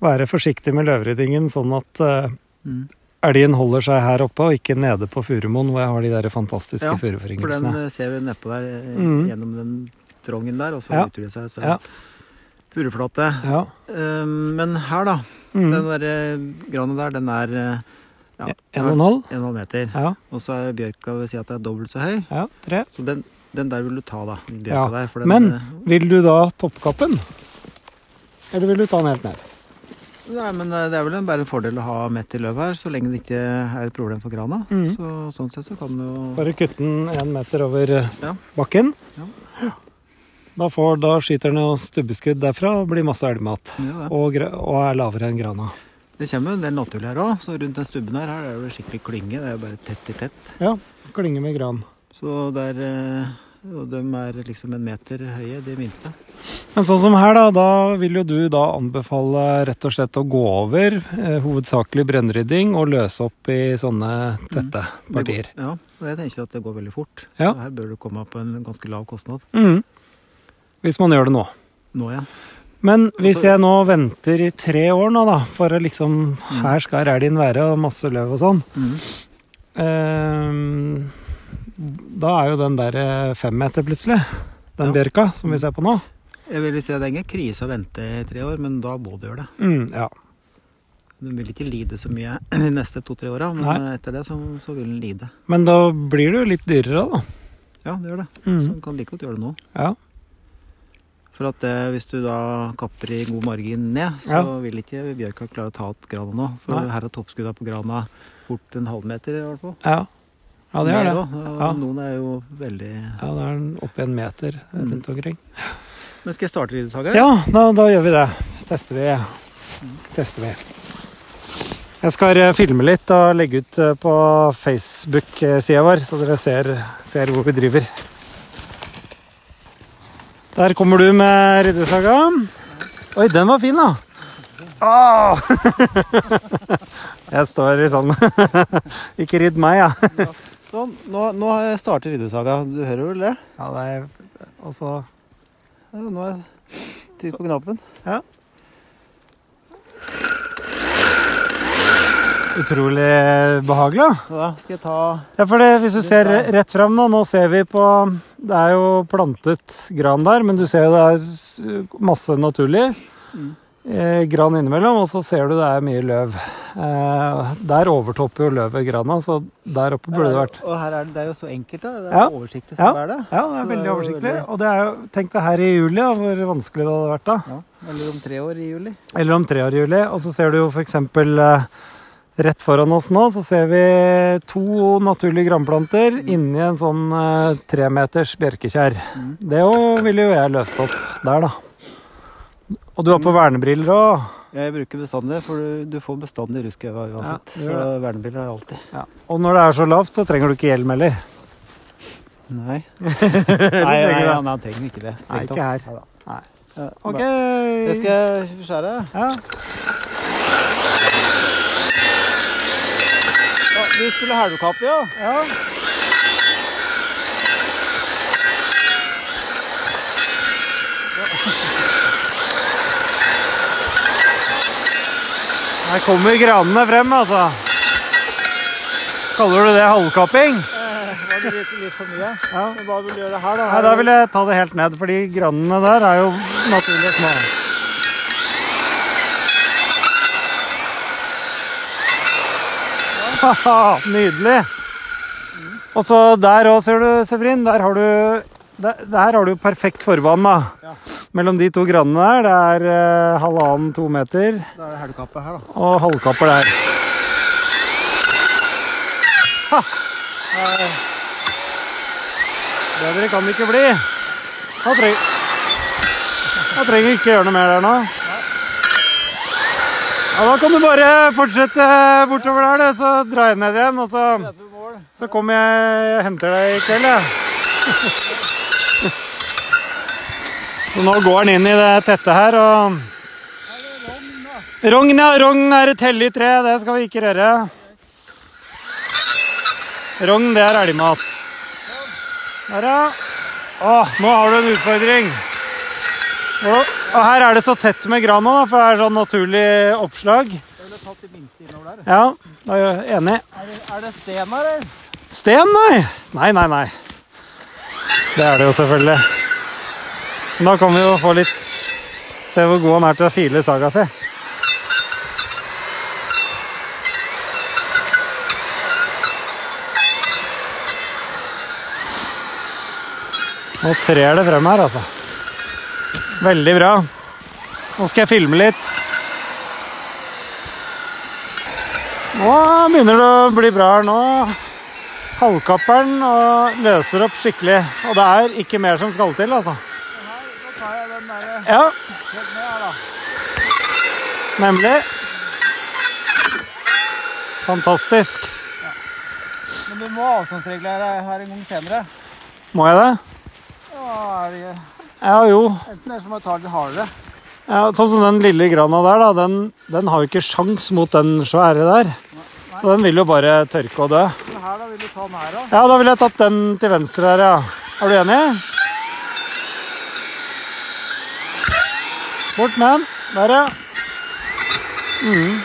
Være forsiktig med løvryddingen, sånn at uh, Mm. elgen holder seg her oppe og ikke nede på Furumoen, hvor jeg har de der fantastiske Ja, For den eh, ser vi nedpå der, Mm. gjennom den trongen der, og så Ja. utvider det seg så Ja. furuflate. Ja. Ehm, men her, da. Mm. Den der eh, grana der, den er eh, ja, En og en halv? en og en halv meter. Ja. Og så er bjørka vil si at det er dobbelt så høy. ja. Tre. Så den, den der vil du ta, da. Den Ja, bjørka der. For den, men- eh, Vil du da toppkappen? Eller vil du ta den helt ned? Nei, men det er vel en, bare en fordel å ha mett i løv her, så lenge det ikke er et problem for grana. Mm. Så, sånn sett så kan du jo Bare kutte den én meter over Ja. bakken. Ja. Da, får, da skyter den jo stubbeskudd derfra og blir masse elgmat. ja. Og, og er lavere enn grana. det kommer en del naturlig her òg, så rundt den stubben her, her er det skikkelig klynge. Det er jo bare tett i tett. Ja, klinge med gran. Så det er eh, Og de er liksom en meter høye, de minste. Men sånn som her, da, da vil jo du da anbefale rett og slett å gå over eh, hovedsakelig brønnrydding og løse opp i sånne tette Det partier. Går, ja, og jeg tenker at det går veldig fort. Ja. Her bør du komme på en ganske lav kostnad. Mhm. Hvis man gjør det nå. Nå, ja. Men hvis Altså- jeg nå venter i tre år nå, da, for å liksom Her skal elgen være, og masse løv og sånn. Mm. Eh, da er jo den der femmeter fem meter plutselig. Den Ja. bjørka som vi ser på nå. Jeg vil si at det er ingen krise å vente i tre år, men da må du gjøre det. Mm, ja. Du vil ikke lide så mye (clears throat) de neste to-tre åra, men Nei. etter det så, så vil den lide. Men da blir det jo litt dyrere, da. Ja, det gjør det. Mm. Så du kan like godt gjøre det nå. Ja. For at det, hvis du da kapper i god margin ned, så Ja. vil ikke bjørka klare å ta igjen grana nå. For Nei. her er toppskudda på grana fort en halvmeter i hvert fall. Ja, ja det er det. Ja. Noen er jo veldig Ja, det er oppi en meter Mm. rundt omkring. Men skal jeg starte ryddesaga? Ja, da, da gjør vi det. Tester vi. Tester vi. Jeg skal eh, filme litt og legge ut eh, på Facebook-sida vår, så dere ser, ser hvor vi driver. Der kommer du med riddersaga. Oi, den var fin, da. Åh! (laughs) Jeg står i sånn (laughs) Ikke ridd meg, ja. (laughs) Sånn, nå, nå startet Riddersaga. Du hører vel det? ja det er, og så Ja, nå er jeg trykk på knappen. Utrolig behagelig. da. Skal jeg ta Ja, for det, Hvis du ser rett fram nå, nå ser vi på Det er jo plantet gran der, men du ser jo det er masse naturlig. Mm. Eh, gran innimellom, og så ser du det er mye løv. Eh, der overtopper jo løvet grana, så der oppe burde det vært. Og her er det, det er jo så enkelt, da. Det er Ja. oversiktlig Ja. det er det. Ja, det er det veldig er oversiktlig. veldig- Og det er jo, tenk deg her i juli, da, hvor vanskelig det hadde vært da. Ja. Eller om tre år i juli. Eller om tre år i juli. Og så ser du jo f.eks. Rett foran oss nå, så ser vi to naturlige granplanter inni en sånn eh, tremeters bjerkekjær. Mm. Det ville jo jeg løst opp der, da. Og du har på vernebriller òg. Jeg bruker bestandig, for du, du får bestandig rusk i øya uansett. Ja, så vernebriller har jeg alltid. Ja. Og når det er så lavt, så trenger du ikke hjelm heller. Nei. (laughs) Nei, nei, han, trenger ikke det. Nei, ikke her. Nei. Ok. Det skal jeg skjære. Ja. Du skulle helvekapp, ja? ja. Her kommer granene frem, altså. Kaller du det halvkapping? Eh, det litt, litt for mye? Ja. Men hva vil du gjøre her, da? Nei, da vil jeg ta det helt ned, fordi granene der er jo naturlig små. (laughs) Nydelig. Og så der òg, ser du, Severin. Der har du der, der har du perfekt forbanen. da. Ja. mellom de to granene der. Det er eh, halvannen-to meter Da er det her, da. og halvkapper der. Ha! Bedre kan det ikke bli. Da trenger da trenger ikke gjøre noe mer der nå. Ja, Da kan du bare fortsette bortover der, du, så drar jeg ned igjen. Og så, så kommer jeg og henter deg i kveld, jeg. Så nå går han inn i det tette her og Rogn, ja. Rogn er et hellig tre. Det skal vi ikke røre. Rogn, det er elgmat. Der, ja. Å, nå har du en utfordring. Og, og her er det så tett med gran nå, da, for det er sånn naturlig oppslag. Ja, da er jeg enig. Er det, er det sten her, eller? Sten, nei. Nei, nei, nei. Det er det jo selvfølgelig. Men da kan vi jo få litt Se hvor god han er til å file saga si. Nå trer det frem her, altså. Veldig bra. Nå skal jeg filme litt. Nå begynner det å bli bra her nå. Halvkapperen og løser opp skikkelig. Og det er ikke mer som skal til, altså. Nå tar jeg den der Ja, helt ned her, da. nemlig. Fantastisk. Men du må ha avstandsregler her en gang senere. Må jeg det? Ja, er det Ja, jo. enten det som å ta litt hardere. Ja, sånn som den lille grana der, da. Den, den har jo ikke sjans mot den svære der. Så den vil jo bare tørke og dø. Men her, da, vil du ta den her, da? Ja, da ville jeg tatt den til venstre her, ja. Er du enig? Bort med den. Der, ja. Mm.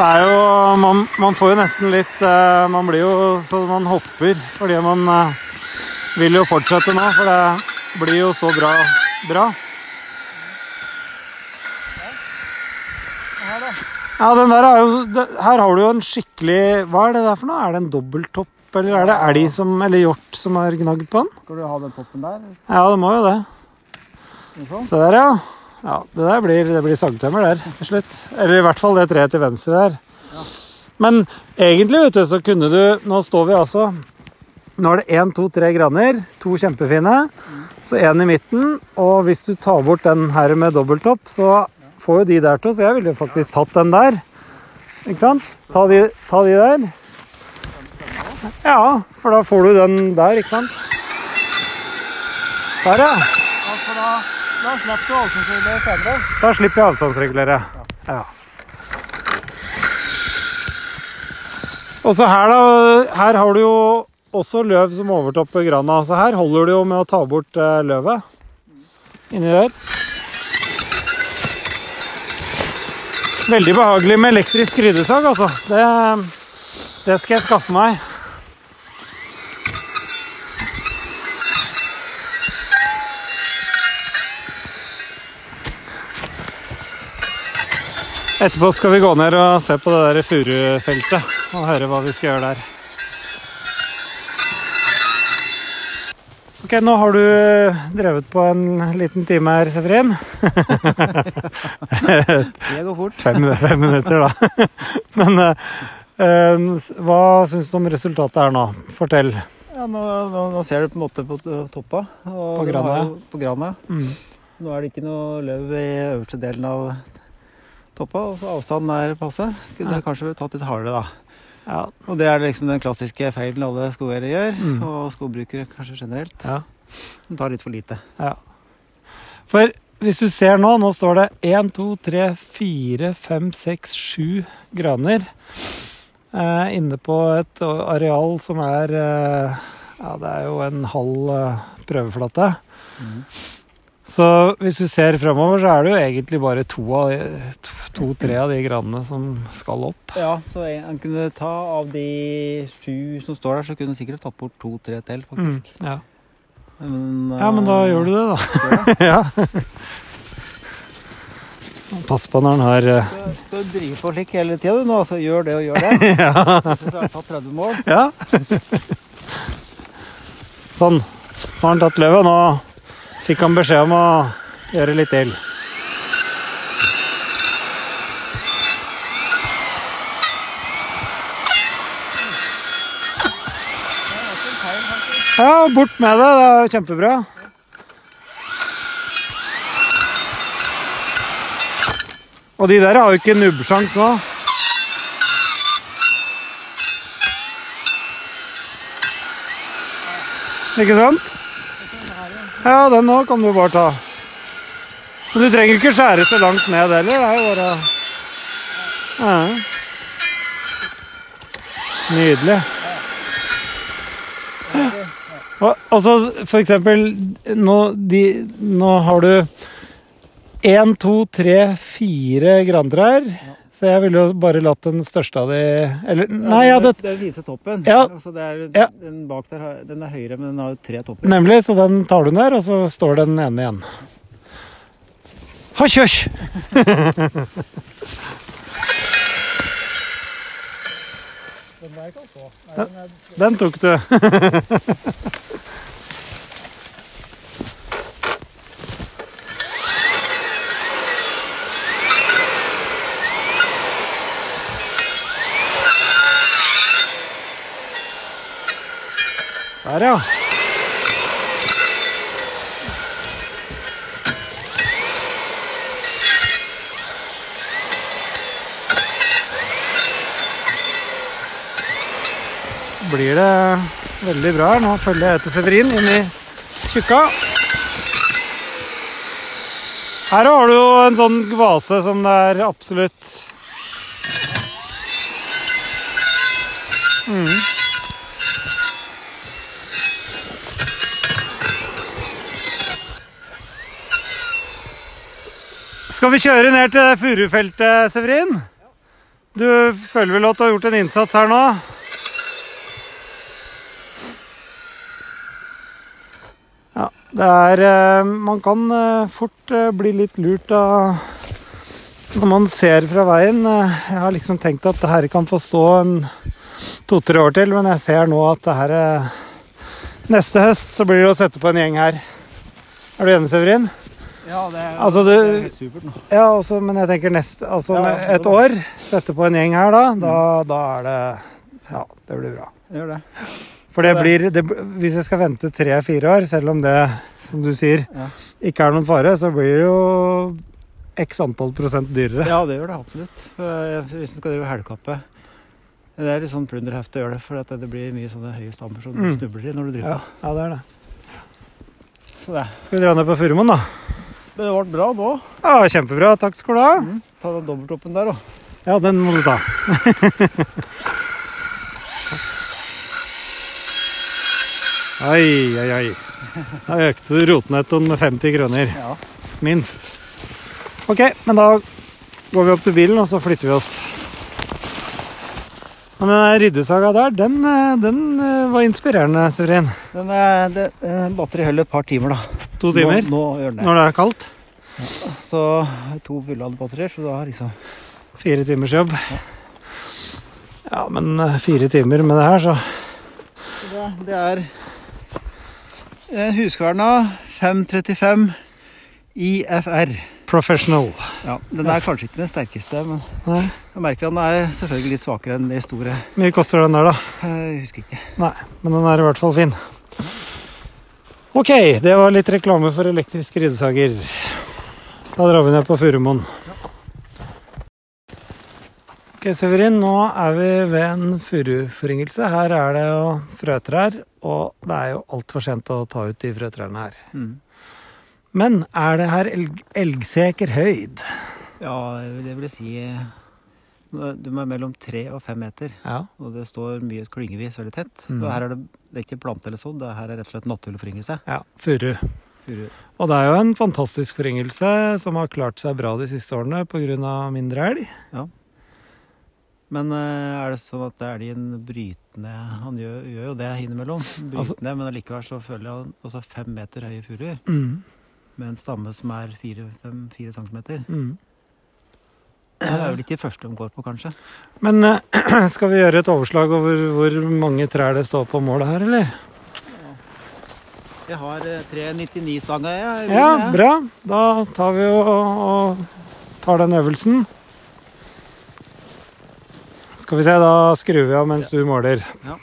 Det er jo man, man får jo nesten litt eh, Man blir jo så man hopper fordi man eh, vil jo fortsette nå, for det blir jo så bra. bra. Ja, den der er jo Her har du jo en skikkelig Hva er det der for noe? Er det en dobbelttopp, eller er det elg som Eller hjort som har gnagd på den? Skal du ha den toppen der? Ja, det må jo det. Sånn. Se der, ja. Ja, Det der blir, det blir sagtømmer der til slutt. Eller i hvert fall det treet til venstre der. Men egentlig, vet du, så kunne du Nå står vi altså Nå er det én, to, tre graner. To kjempefine. Så én i midten. Og hvis du tar bort den her med dobbelttopp, så får jo de der to. Så jeg ville faktisk tatt den der. Ikke sant? Ta de, ta de der. Ja, for da får du den der, ikke sant? Der, ja. Da slapp du avstandsregulere senere. Da slipper jeg avstandsregulere. Ja. Og så her, da. Her har du jo også løv som overtopper grana. Så her holder du jo med å ta bort eh, løvet inni der. Veldig behagelig med elektrisk ryddesag, altså. Det, det skal jeg skaffe meg. Etterpå skal vi gå ned og se på det der furufeltet og høre hva vi skal gjøre der. Ok, nå har du drevet på en liten time her, Severin. (laughs) Det går fort. Fem, fem minutter, da. (laughs) Men eh, hva syns du om resultatet her nå? Fortell. Ja, nå, nå, nå ser du på en måte på toppa. På grana, På grana. Mm. Nå er det ikke noe løv i øverste delen av toppa, og så avstanden er passe. Kunne Ja. kanskje tatt litt hardere, da. Ja. Og det er liksom den klassiske feilen alle skogeiere gjør, Mm. og skogbrukere kanskje generelt. ja. De tar litt for lite. For hvis du ser nå, nå står det 1, 2, 3, 4, 5, 6, 7 graner eh, inne på et areal som er eh, Ja, det er jo en halv eh, prøveflate. Mm. Så hvis du ser fremover, så er det jo egentlig bare to-tre to, to-tre av de granene som skal opp. Ja, så en, kunne ta av de sju som står der, så kunne du sikkert tatt bort to-tre til, faktisk. Mm, ja. Men, ja, men da eh, gjør du det, da. (laughs) det. (laughs) ja. Pass på når den har uh... Skal du drive på slik hele tida, du nå? Altså, gjør det og gjør det. (laughs) Ja. Så har jeg tatt 30 mål. Ja. Sånn. Nå har han tatt løvet. Nå fikk han beskjed om å gjøre litt til. Ja, bort med det. Det er kjempebra. Og de der har jo ikke nubbsjans nå. Ikke sant? Ja, den nå kan du bare ta. Men du trenger ikke skjære så langt ned heller. Det er jo bare ja. Nydelig. Altså, for eksempel nå, de, nå har du én, to, tre, fire grantrær. Så jeg ville jo bare latt den største av de Eller nei, ja, Det er viser toppen. Ja. Altså, det er, Ja. Den bak der den er høyere, men den har jo tre topper. Nemlig, så den tar du ned, og så står den ene igjen. (laughs) Ha den, Den tok du. (laughs) Der, ja. blir det veldig bra her. Nå følger jeg etter Severin inn i tjukka. Her har du jo en sånn vase som det er absolutt mm. Skal vi kjøre ned til furufeltet, Severin? Du føler vel at du har gjort en innsats her nå? Ja, det er eh, Man kan eh, fort eh, bli litt lurt av Når man ser fra veien. Jeg har liksom tenkt at det her kan få stå en to-tre år til, men jeg ser nå at det her Neste høst så blir det å sette på en gjeng her. Er du enig, Severin? Ja, det er, Altså, du- det er helt supert nå. Ja, også, men jeg tenker neste Altså Ja, ja, et år, sette på en gjeng her da, da, da er det Ja, det blir bra. Gjør det. For det Det- blir det, Hvis jeg skal vente tre-fire år, selv om det, som du sier, Ja. ikke er noen fare, så blir det jo x antall prosent dyrere. Ja, det gjør det absolutt. For, eh, hvis en skal drive helgkappe Det er litt sånn plunderheft å gjøre det, for at det blir mye sånne høye stammer som du Mm. snubler i når du driver. Ja, ja, det er det. Så det, Skal vi dra ned på Furumoen, da? Det ble bra nå. Ja, Kjempebra. Takk skal du ha. Ta den dobbelttoppen der, da. Ja, den må du ta. Oi, oi, oi. Da økte du rotnettoen med 50 kroner. Ja. Minst. Ok, men da går vi opp til bilen, og så flytter vi oss. Men den ryddesaga der, den, eh, den eh, var inspirerende, Severin. Den er, det, eh, holder et par timer, da. To timer Nå, nå når det er kaldt. Så to fullade batterier, så da liksom Fire timers jobb. Ja, men eh, fire timer med det her, så Så det, det er Huskverna 535 IFR. Professional. Ja, Den er kanskje ikke den sterkeste, men Nei. jeg merker at den er selvfølgelig litt svakere enn de store. Mye koster den der, da? Jeg husker ikke. Nei, men den er i hvert fall fin. Ok, det var litt reklame for elektriske ryddesager. Da drar vi ned på Furumoen. Ok, Severin, nå er vi ved en furuforringelse. Her er det jo frøtrær, og det er jo altfor sent å ta ut de frøtrærne her. Mm. Men er det her elg elgseker høyd? Ja, det vil si du Du være mellom tre og fem meter, Ja. og det står mye klyngevis veldig tett. Mm. Her er det, det er ikke plante eller sådd, det her er rett og slett naturlig foryngelse. ja furu. Furu. Og det er jo en fantastisk foryngelse som har klart seg bra de siste årene pga. mindre elg. Ja. Men eh, er det sånn at elgen brytende Han gjør, gjør jo det innimellom. Brytende, Altså- men allikevel så føler jeg altså fem meter høye furuer Mm. Med en stamme som er fire, fem, fire centimeter. Mm. Det er jo litt de første de går på, kanskje. Men eh, (clears throat) skal vi gjøre et overslag over hvor mange trær det står på målet her, eller? Jeg har eh, 399-stanga, jeg. Ja, bra. Da tar vi og, og tar den øvelsen. Skal vi se, da skrur vi av mens du måler. Ja.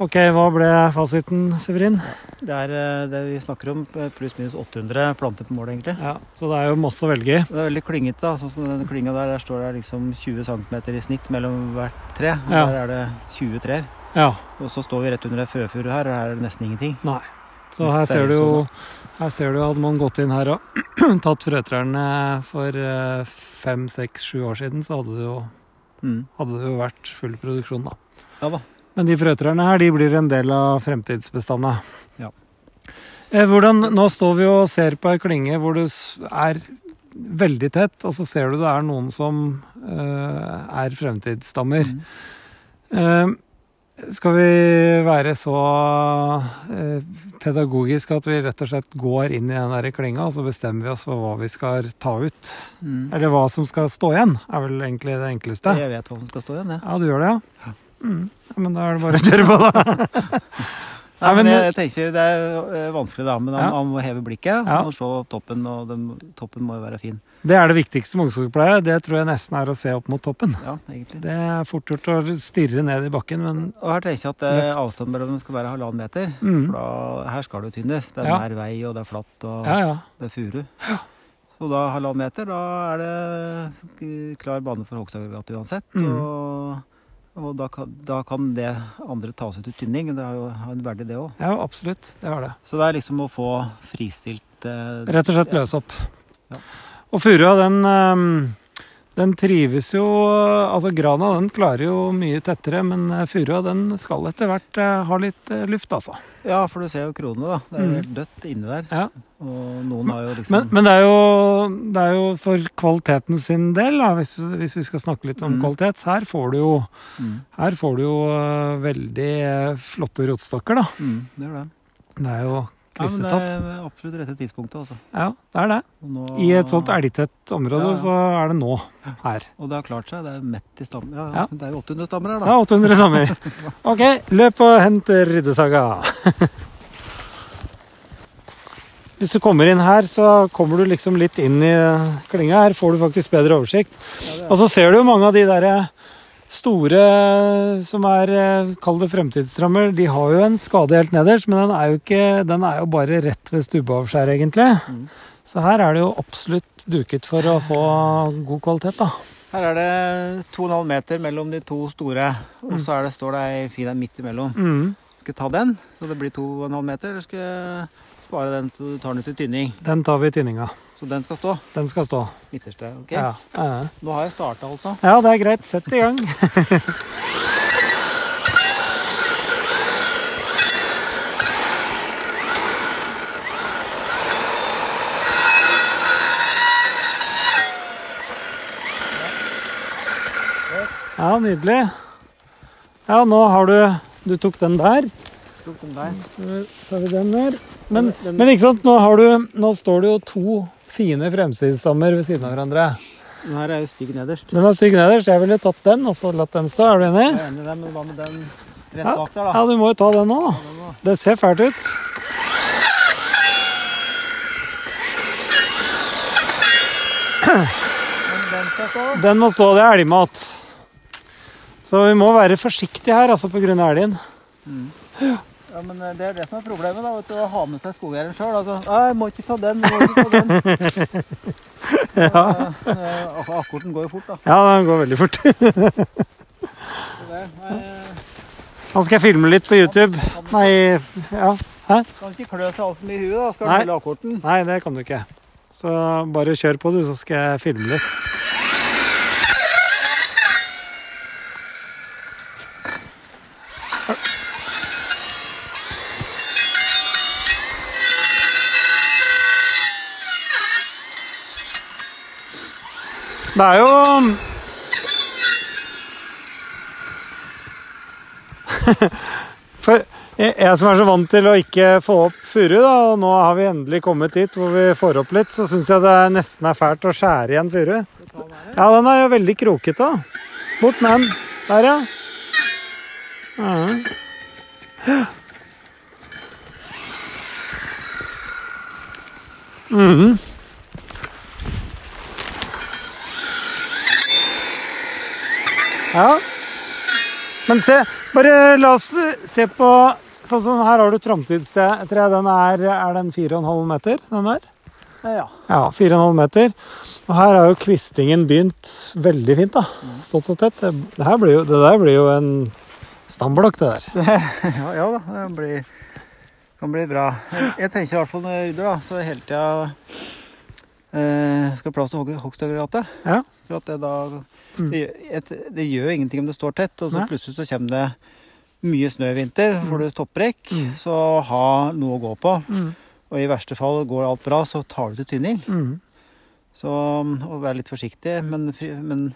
Ok, hva ble fasiten, Severin? Det er eh, det vi snakker om, eh, pluss-minus 800 planter på mål, egentlig. Ja, Så det er jo masse å velge i. Det er veldig klyngete. da, sånn som denne klynga der, der står det liksom 20 cm i snitt mellom hvert tre. og Ja. Der er det 20 trær. Ja, Og så står vi rett under ei frøfuru her, og her er det nesten ingenting. nei. Så her er ser du jo sånn, Her ser du hadde man gått inn her og (clears throat) tatt frøtrærne for eh, fem, seks, sju år siden, så hadde det jo, Mm. hadde det jo vært full produksjon, da. Ja da. Men de frøtrærne her, de blir en del av fremtidsbestandet. Ja. Eh, Hvordan, nå står vi og ser på ei klynge hvor det er veldig tett, og så ser du det er noen som uh, er fremtidsstammer. Mm. Uh, skal vi være så uh, pedagogiske at vi rett og slett går inn i den der klynga, og så bestemmer vi oss for hva vi skal ta ut? Mm. Eller hva som skal stå igjen, er vel egentlig det enkleste. Jeg vet hva som skal stå igjen, jeg. Ja, du gjør det, ja? Mm. ja men da er det bare å kjøre på, da. (laughs) Nei, men jeg, tenker Det er eh, vanskelig, da, men han, Ja. må heve blikket. Så Ja. må se toppen, og den, toppen må jo være fin. Det er det viktigste med ungskogpleie. Det tror jeg nesten er å se opp mot toppen. Ja, egentlig. Det er fort gjort å stirre ned i bakken, men Og her tenker jeg at det, avstanden mellom dem skal være halvannen meter. mm. For da, her skal det jo tynnes. Det er Ja. nær vei, og det er flatt, og Ja, ja. det er furu. Og da halvannen meter, da er det eh, klar bane for Hogstadgata uansett. Mm. Og, og da, kan, da kan det andre tas ut til tynning. Det har jo en verdi, det òg. ja, absolutt. Det har det. Så det er liksom å få fristilt eh, Rett og slett løse opp. Ja. Og furua, den, ehm, den trives jo Altså grana den klarer jo mye tettere, men eh, furua den skal etter hvert eh, ha litt eh, luft, altså. Ja, for du ser jo kronene, da. Det er jo Mm. helt dødt inni der. Ja. Og noen har jo liksom Men, men det, er jo, det er jo for kvaliteten sin del, da, hvis, hvis vi skal snakke litt om Mm. kvalitet. Her får du jo, mm, her får du jo eh, veldig eh, flotte rotstokker, da. mm, Det gjør det. Det er jo Ja, men det er absolutt rette tidspunktet, altså. Ja, det er det. Nå- I et sånt elgtett område Ja, ja. så er det nå her. Og det har klart seg. Det er mett i stammer. Ja. Det er jo 800 stammer her, da. Ja, 800 stammer. (laughs) Ok, løp og hent ryddesaga. (laughs) Hvis du kommer inn her, så kommer du liksom litt inn i klinga. Her får du faktisk bedre oversikt. Er- Og så ser du jo mange av de der store som er eh, Kall det fremtidsdrømmer, De har jo en skade helt nederst, men den er jo, ikke, den er jo bare rett ved stubbeavskjæret, egentlig. Mm. Så her er det jo absolutt duket for å få god kvalitet, da. Her er det 2,5 meter mellom de to store, og så er det, står det ei fin en midt imellom. Mm. Skal jeg ta den, så det blir 2,5 meter, eller skal jeg spare den til du tar den ut til tynning? Den tar vi i tynninga. Så den skal stå Den skal stå. midterste. ok? Ja. Ja. Nå har jeg starta, altså. ja, det er greit. Sett i gang. Ja, nydelig. Ja, nå har du Du tok den der. Tok den der. Så tar vi den der. Men, Den- men ikke sant, nå, har du, nå står det jo to fine fremstidsstammer ved siden av hverandre. Den her er jo stygg nederst. Den er stygg nederst. Jeg ville tatt den og så latt den stå. Er du enig? Jeg er enig i det, men hva med den rett bak der, da? ja, du må jo ta den nå. Ja. Det ser fælt ut. Men den skal stå. Den må stå. Det er elgmat. Så vi må være forsiktige her, altså pga. elgen. Ja, men eh, det er det som er problemet, da. Vet du, å ha med seg skogeieren sjøl. Altså, «Nei, jeg må ikke ta den, må ikke ta den. (laughs) Ja. Eh, eh, altså, akkorten går jo fort, da. ja, den går veldig fort. Nå skal jeg filme litt på YouTube. Nei, ja. Hæ? kan ikke klø seg altfor mye i huet, da. Skal du spille akkorten. Nei, det kan du ikke. Så bare kjør på, du, så skal jeg filme litt. Det er jo For jeg, som er så vant til å ikke få opp furu, da, og nå har vi endelig kommet dit hvor vi får opp litt, så syns jeg det nesten er fælt å skjære igjen furu. Ja, den er jo veldig krokete. Bort med den. Der, ja. ja. Mhm. Ja. Men se, bare la oss se på Sånn som her har du tramtidstre. Den er, er den 4,5 meter, den der? Ja. Ja, 4,5 meter. Og her har jo kvistingen begynt veldig fint, da. Stått og tett. Det, jo, det der blir jo en stamblokk, det der. (laughs) ja, ja da. Det blir, kan bli bra. Jeg tenker i hvert fall når jeg rydder, da, så hele tida eh, skal plass til hogstaggregatet. Ja. For at det da Mm. det, et, det gjør ingenting om det står tett, og så Nei. plutselig så kommer det mye snø i vinter, får du topprekk, Mm. så ha noe å gå på. Mm. Og i verste fall går alt bra, så tar du til tynning. Mm. Så og vær litt forsiktig, men, fri, men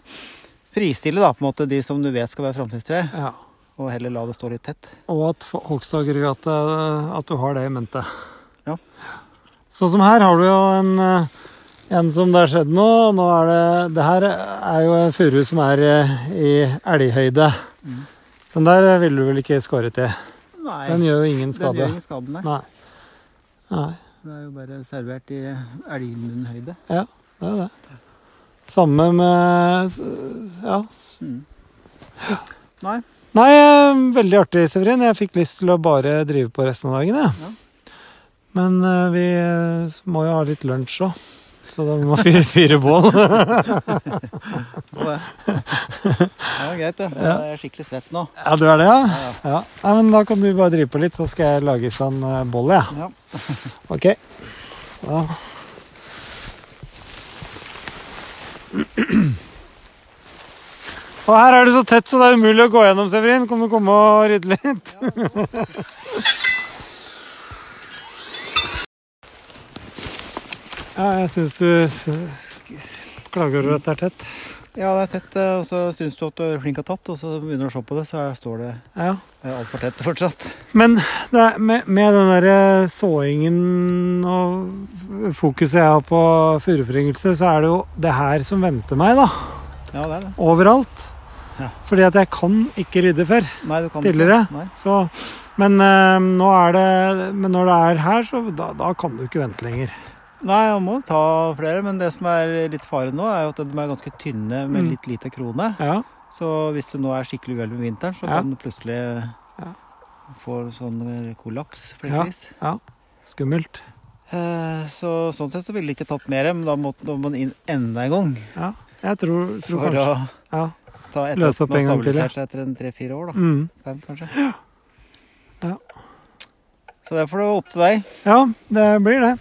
fristille da, på en måte de som du vet skal være framtidstre, Ja. og heller la det stå litt tett. Og at hogstaggregatet At du har det i mente. Ja. Sånn som her har du jo en eh, en som det har skjedd nå. Nå er det Det her er jo en furu som er eh, i elghøyde. Mm. Den der ville du vel ikke skåret i? Nei, Den gjør jo ingen den skade. gjør ingen skade, nei. Nei. Nei, Det er jo bare servert i elgmunnhøyde. det er det. Samme med Ja. Mm. Nei. Nei, eh, veldig artig, Severin. Jeg fikk lyst til å bare drive på resten av dagen, jeg. Ja. Men eh, vi må jo ha litt lunsj òg. Så da må vi fyre bål. (laughs) Det. er greit, det. Ja. Jeg er skikkelig svett nå. ja, du er det, ja? Ja, ja. ja. Men da kan du bare drive på litt, så skal jeg lage sånn eh, boll, jeg. Ja. (laughs) Ok. Da. Og her er det så tett, så det er umulig å gå gjennom, Severin. Kan du komme og rydde litt? Ja, jeg syns du klager over at det er tett. Ja, det er tett, eh, og så syns du at du er flink og tatt, og så begynner du å se på det, så står det Ja. eh, altfor tett fortsatt. Men det er med, med den derre såingen og fokuset jeg har på furuforyngelse, så er det jo det her som venter meg, da. Ja, det er det. Overalt. Ja. Fordi at jeg kan ikke rydde før. Nei, du kan Tidligere? Ikke. Nei. Så, men, øh, nå er det, men når det er her, så da, da kan du ikke vente lenger. Nei, man må ta flere, men det som er litt faren nå, er at de er ganske tynne med Mm. litt lite krone. Ja, Så hvis du nå er skikkelig uheldig med vinteren, så Ja. kan du plutselig Ja. få sånn eh, kollaps, flekkvis. skummelt. Eh, Så sånn sett så ville de ikke tatt mer, men da måtte man inn enda en gang. Ja. Jeg tror, tror For kanskje å Ja. ta etter Løse opp en gang til, ja. etter en tre-fire år, da. Mm. Fem, kanskje. Ja. Så det får det opp til deg. Ja, det blir det.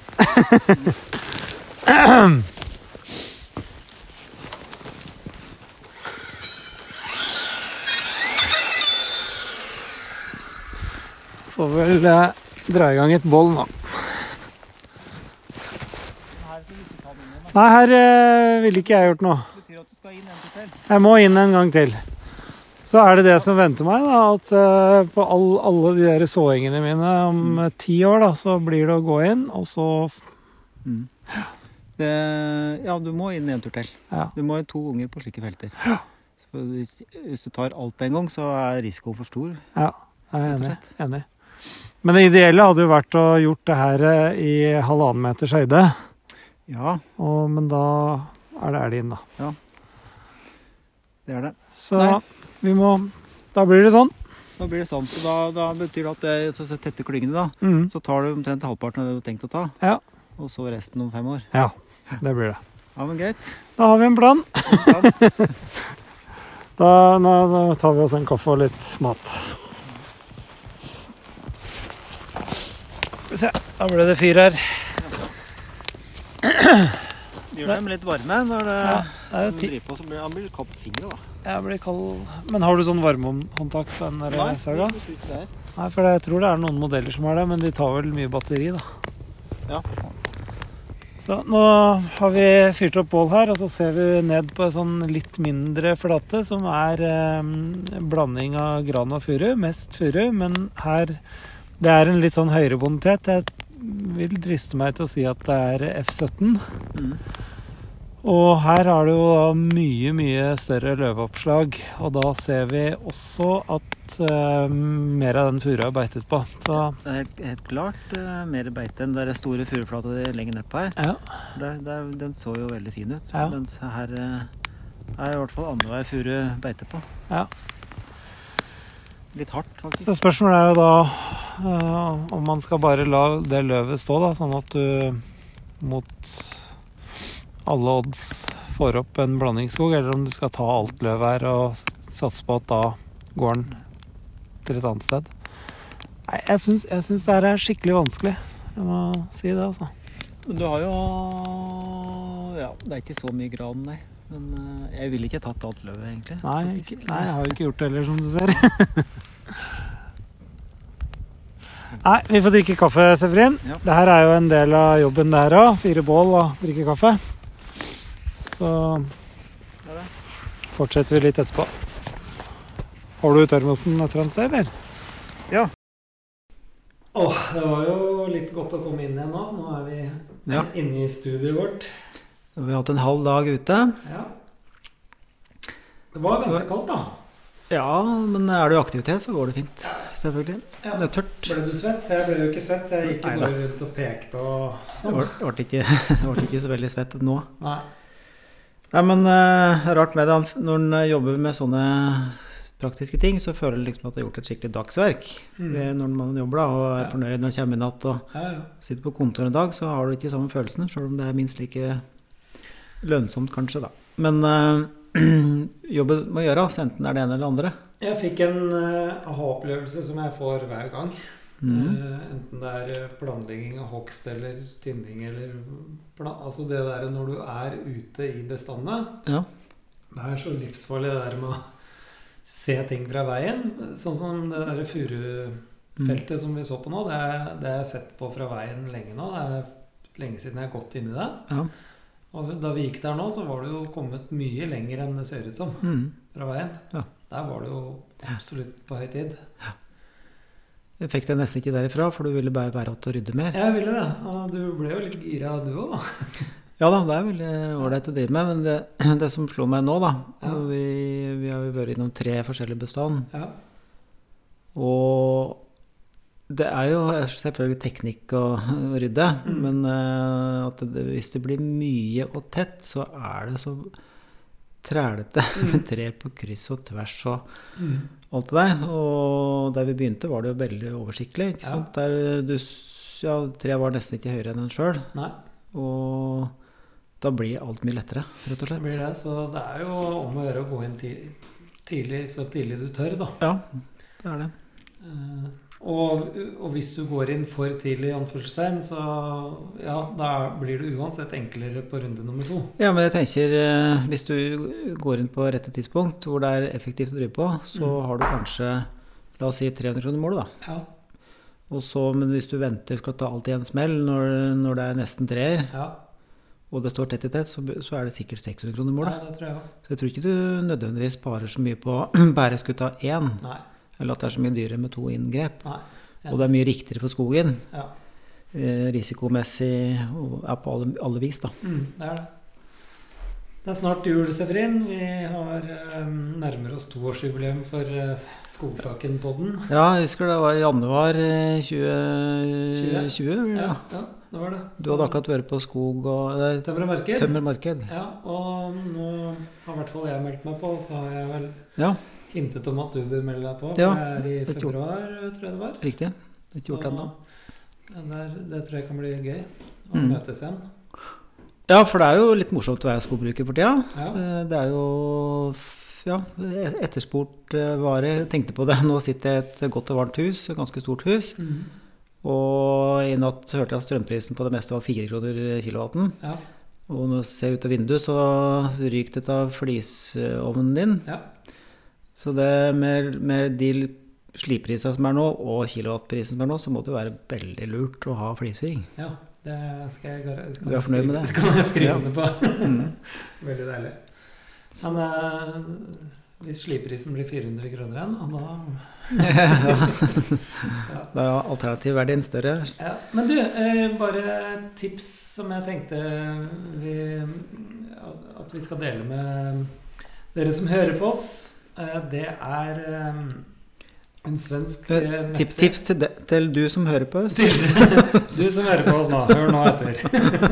Får vel eh, dra i gang et boll nå. Nei, her eh, ville ikke jeg gjort noe. betyr at du skal inn en til. Jeg må inn en gang til. Så er det det som venter meg, da, at eh, på all, alle de der såingene mine om mm. ti år, da, så blir det å gå inn, og så Mm. Det, ja, du må inn en tur til. Ja. Du må ha to unger på slike felter. Så hvis, hvis du tar alt en gang, så er risikoen for stor. Ja, jeg er enig. enig. Men det ideelle hadde jo vært å gjort det her eh, i halvannen meters høyde. Ja, Og, men da er det elg inn, da. Ja. det er det. Så Nei. Vi må Da blir det sånn. Da blir det sånn. Så da, da betyr det at det, så tetter tette klyngene, da, Mm. så tar du omtrent halvparten av det du har tenkt å ta. Ja. Og så resten om fem år. Ja, det blir det. Ja, men greit. Da har vi en plan. (laughs) Ja. (laughs) Da, nå, da tar vi oss en kaffe og litt mat. Skal vi se. Da ble det fyr her. Gjør dem litt varme når det, Ja, er jo ti på, så blir han blir kald på fingre, da. Jeg blir kald. Men har du sånn varmehåndtak på den der saga? det. Nei, for jeg tror det er noen modeller som har det, men de tar vel mye batteri, da. Ja. Så nå har vi fyrt opp bål her, og så ser vi ned på en sånn litt mindre flate, som er eh, blanding av gran og furu. Mest furu, men her Det er en litt sånn høyere bonitet. Jeg vil driste meg til å si at det er F17. Mm. Og her har det jo da mye, mye større løveoppslag. Og da ser vi også at uh, mer av den furua er beitet på. Så Det er helt, helt klart uh, mer beite enn den store furuflata lenger nedpå her. ja. Der, der, den så jo veldig fin ut. Ja. Mens her uh, er i hvert fall annenhver furu beite på. Ja. Litt hardt, faktisk. Så spørsmålet er jo da om man skal bare la det løvet stå, da, sånn at du mot alle odds får opp en blandingsskog, eller om du skal ta alt løv her og satse på at da går den til et annet sted. Nei, jeg syns, jeg syns det her er skikkelig vanskelig. Jeg må si det, altså. Men Du har jo Ja, det er ikke så mye gran, nei. Men eh, jeg ville ikke tatt alt løvet, egentlig. Nei, ikke, nei, jeg har jo ikke gjort det heller, som du ser. (laughs) Nei, vi får drikke kaffe, Severin. Ja. Det her er jo en del av jobben det her òg. Fire bål og drikke kaffe. Så er fortsetter vi litt etterpå. Har du termosen etter sted, eller? Ja. Åh, det var jo litt godt å komme inn igjen nå. Nå er vi Ja. inne i studioet vårt. Vi har hatt en halv dag ute. Ja. Det var ganske kaldt, da. Ja, men er du i aktivitet, så går det fint. Selvfølgelig. Ja. Det er tørt. Ble du svett? Jeg ble jo ikke svett. Jeg gikk jo bare rundt og pekte og Jeg sånn. ble, ble, ikke, (laughs) ble ikke så veldig svett nå. Nei. Nei, men uh, det er rart med det. Når en jobber med sånne praktiske ting, så føler en liksom at det har gjort et skikkelig dagsverk. Mm. Er Når man jobber da, og er fornøyd når en kommer i natt og Ja, ja. sitter på kontoret en dag, så har du ikke samme følelsen, selv om det er minst like lønnsomt kanskje, da. Men uh, (clears throat) jobben må gjøres, enten det er det ene eller det andre. Jeg fikk en eh, aha-opplevelse som jeg får hver gang. Mhm. Eh, enten det er planlegging av hogst eller tynning eller plan, Altså det der når du er ute i bestandene. Ja. Det er så livsfarlig det der med å se ting fra veien. Sånn som det der furufeltet som vi så på nå. Det, har jeg sett på fra veien lenge nå. Det er lenge siden jeg har gått inn i det. Ja. Og da vi gikk der nå, så var det jo kommet mye lenger enn det ser ut som mm. fra veien. Ja. Der var det jo absolutt på høy tid. Jeg fikk det nesten ikke derifra, for du ville bare være igjen og rydde mer. Jeg ville det. Og du ble jo litt gira du òg, da. (laughs) Ja da, det er veldig ålreit å drive med, men det, (clears throat) det som slo meg nå, da Ja. vi, vi har jo vært innom tre forskjellige bestand, Ja. og det er jo selvfølgelig teknikk å, rydde, Mm. men at det, hvis det blir mye og tett, så er det så trælete med tre på kryss og tvers og Mm. alt det der. Og der vi begynte, var det jo veldig oversiktlig. ikke Ja. sant? Der du, ja, tre var nesten ikke høyere enn en sjøl. Og da blir alt mye lettere, rett og slett. Det blir det, så det er jo om å gjøre å gå inn tidlig, tidlig, så tidlig du tør, da. Ja, det er det. Eh, og, og hvis du går inn for tidlig, anførselstegn, så ja, da blir det uansett enklere på runde nummer to. Ja, men jeg tenker eh, hvis du går inn på rette tidspunkt hvor det er effektivt å drive på, så Mm. har du kanskje la oss si 300 kroner målet, da. Ja, Og så, men hvis du venter skal ta alt i en smell når, når det er nesten treer, ja, og det står tett i tett, så, så er det sikkert 600 kroner målet. ja det tror jeg også. Så jeg tror ikke du nødvendigvis sparer så mye på (clears throat) bæreskuta én, Nei. Eller at det er så mye dyrere med to inngrep. nei. Og det er mye riktigere for skogen, Ja. eh, risikomessig og er på alle, alle vis, da. Mm, det er det. Det er snart jul, Severin. Vi har eh, nærmer oss toårsjubileum for eh, Skogsaken-podden. Ja, jeg husker det var i januar eh, 2020. Ja, Ja. ja, det var det. Du hadde akkurat vært på skog og eh, Tømmer tømmermarked. Ja, og nå har i hvert fall jeg meldt meg på, så har jeg vel Ja, hintet om at du bør melde deg på. Ja, det er i er februar, tror jeg det var. riktig. det Ikke gjort ennå. det tror jeg kan bli gøy. Å Mm. møtes igjen. Ja, for det er jo litt morsomt å være skogbruker for tida. Ja. Eh, Det er jo ja, etterspurt eh, vare. Jeg tenkte på det. Nå sitter jeg i et godt og varmt hus, et ganske stort hus. Mm. Og i natt hørte jeg at strømprisen på det meste var fire kroner kilowatten. ja. Og når jeg ser ut av vinduet, så ryker det av flisovnen din. ja. Så det med, med de sliprisene som er nå, og kilowattprisen som er nå, så må det være veldig lurt å ha flisfyring. ja. Det skal jeg, skal Du er fornøyd med det? Skal jeg skrive under på. Mm. (laughs) Veldig deilig. Men eh, hvis sliprisen blir 400 kroner igjen, og da (laughs) ja. Da er alternativverdien større. Ja, men du, eh, bare tips som jeg tenkte vi, at vi skal dele med dere som hører på oss. Eh, det er eh, en svensk eh, Tips, tips til, de, til du som hører på oss. (laughs) Du som hører på oss nå, hør nå etter.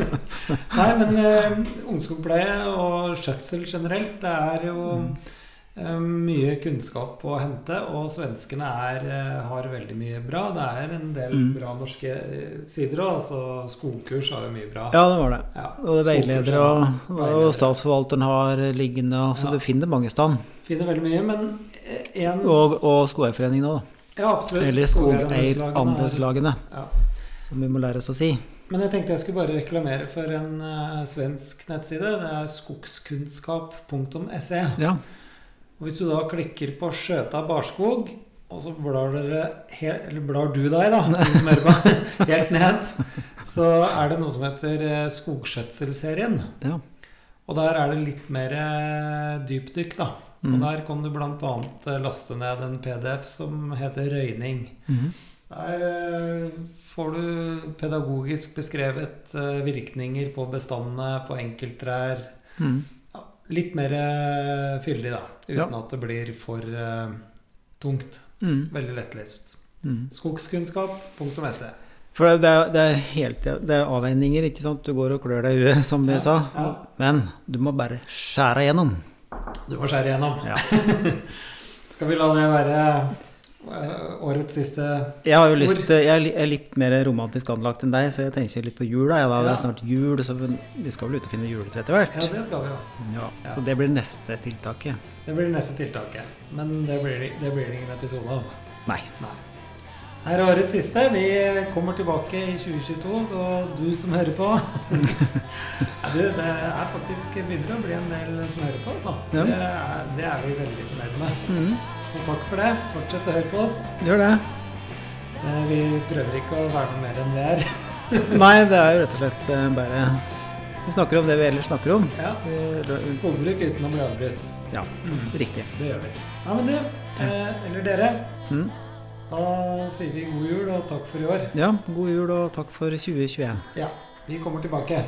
(laughs) Nei, men eh, ungskogpleie og skjøtsel generelt, det er jo eh, mye kunnskap å hente. Og svenskene er, eh, har veldig mye bra. Det er en del Mm. bra norske eh, sider òg. Altså, skogkurs har jo mye bra. Ja, det var det. Ja, Og det er veiledere, og, og statsforvalteren har liggende, så Ja. du finner mange stand. Finner veldig mye, men eh, en Og, og Skogeierforeningen òg, da. Ja, absolutt. Eller Skogeierandelslagene er- Ja. som vi må lære oss å si. Men jeg tenkte jeg skulle bare reklamere for en uh, svensk nettside. Det er skogskunnskap.se. Ja. Og Hvis du da klikker på Skjøta barskog, og så blar, dere he- eller blar du deg, da, (laughs) helt ned, så er det noe som heter eh, Skogskjøtselserien. Ja. Og der er det litt mer eh, dypdykk, da. Og Mm. der kan du bl.a. laste ned en PDF som heter Røyning. Mm. Der eh, får du pedagogisk beskrevet eh, virkninger på bestandene, på enkelttrær. Mhm. Litt mer eh, fyldig, da. Uten Ja. at det blir for uh, tungt. Mm. Veldig lettlest. Mhm. Skogskunnskap.se. For det er, det, er helt, det er avveininger, ikke sant. Du går og klør deg i huet, som vi Ja, sa. ja. Men du må bare skjære igjennom. Du må skjære igjennom. Ja. (laughs) Skal vi la det være årets siste Jeg har jo lyst til, jeg er litt mer romantisk anlagt enn deg, så jeg tenker litt på jula. Ja, da. Det er snart jul, så vi skal vel ut og finne juletre etter hvert. Ja, det skal vi. Ja, Ja. Så det blir neste tiltaket. Det blir neste tiltaket. Men det blir, det- blir det ingen episode av. Nei. Nei. Her er årets siste. Vi kommer tilbake i 2022, så du som hører på (laughs) du, Det er faktisk begynner å bli en del som hører på. Altså. Det, er, det er vi veldig fornøyd med. Mhm. Så takk for det. Fortsett å høre på oss. Gjør det. Eh, Vi prøver ikke å være noe mer enn vi er. (laughs) Nei, det er jo rett og slett eh, bare Vi snakker om det vi ellers snakker om. Ja. Skogbruk uten å bli avbrutt. Ja, Mm, riktig. det gjør vi. Ja, men du, eh, eller dere, Mm. da sier vi god jul og takk for i år. Ja, god jul og takk for 2021. Ja, vi kommer tilbake.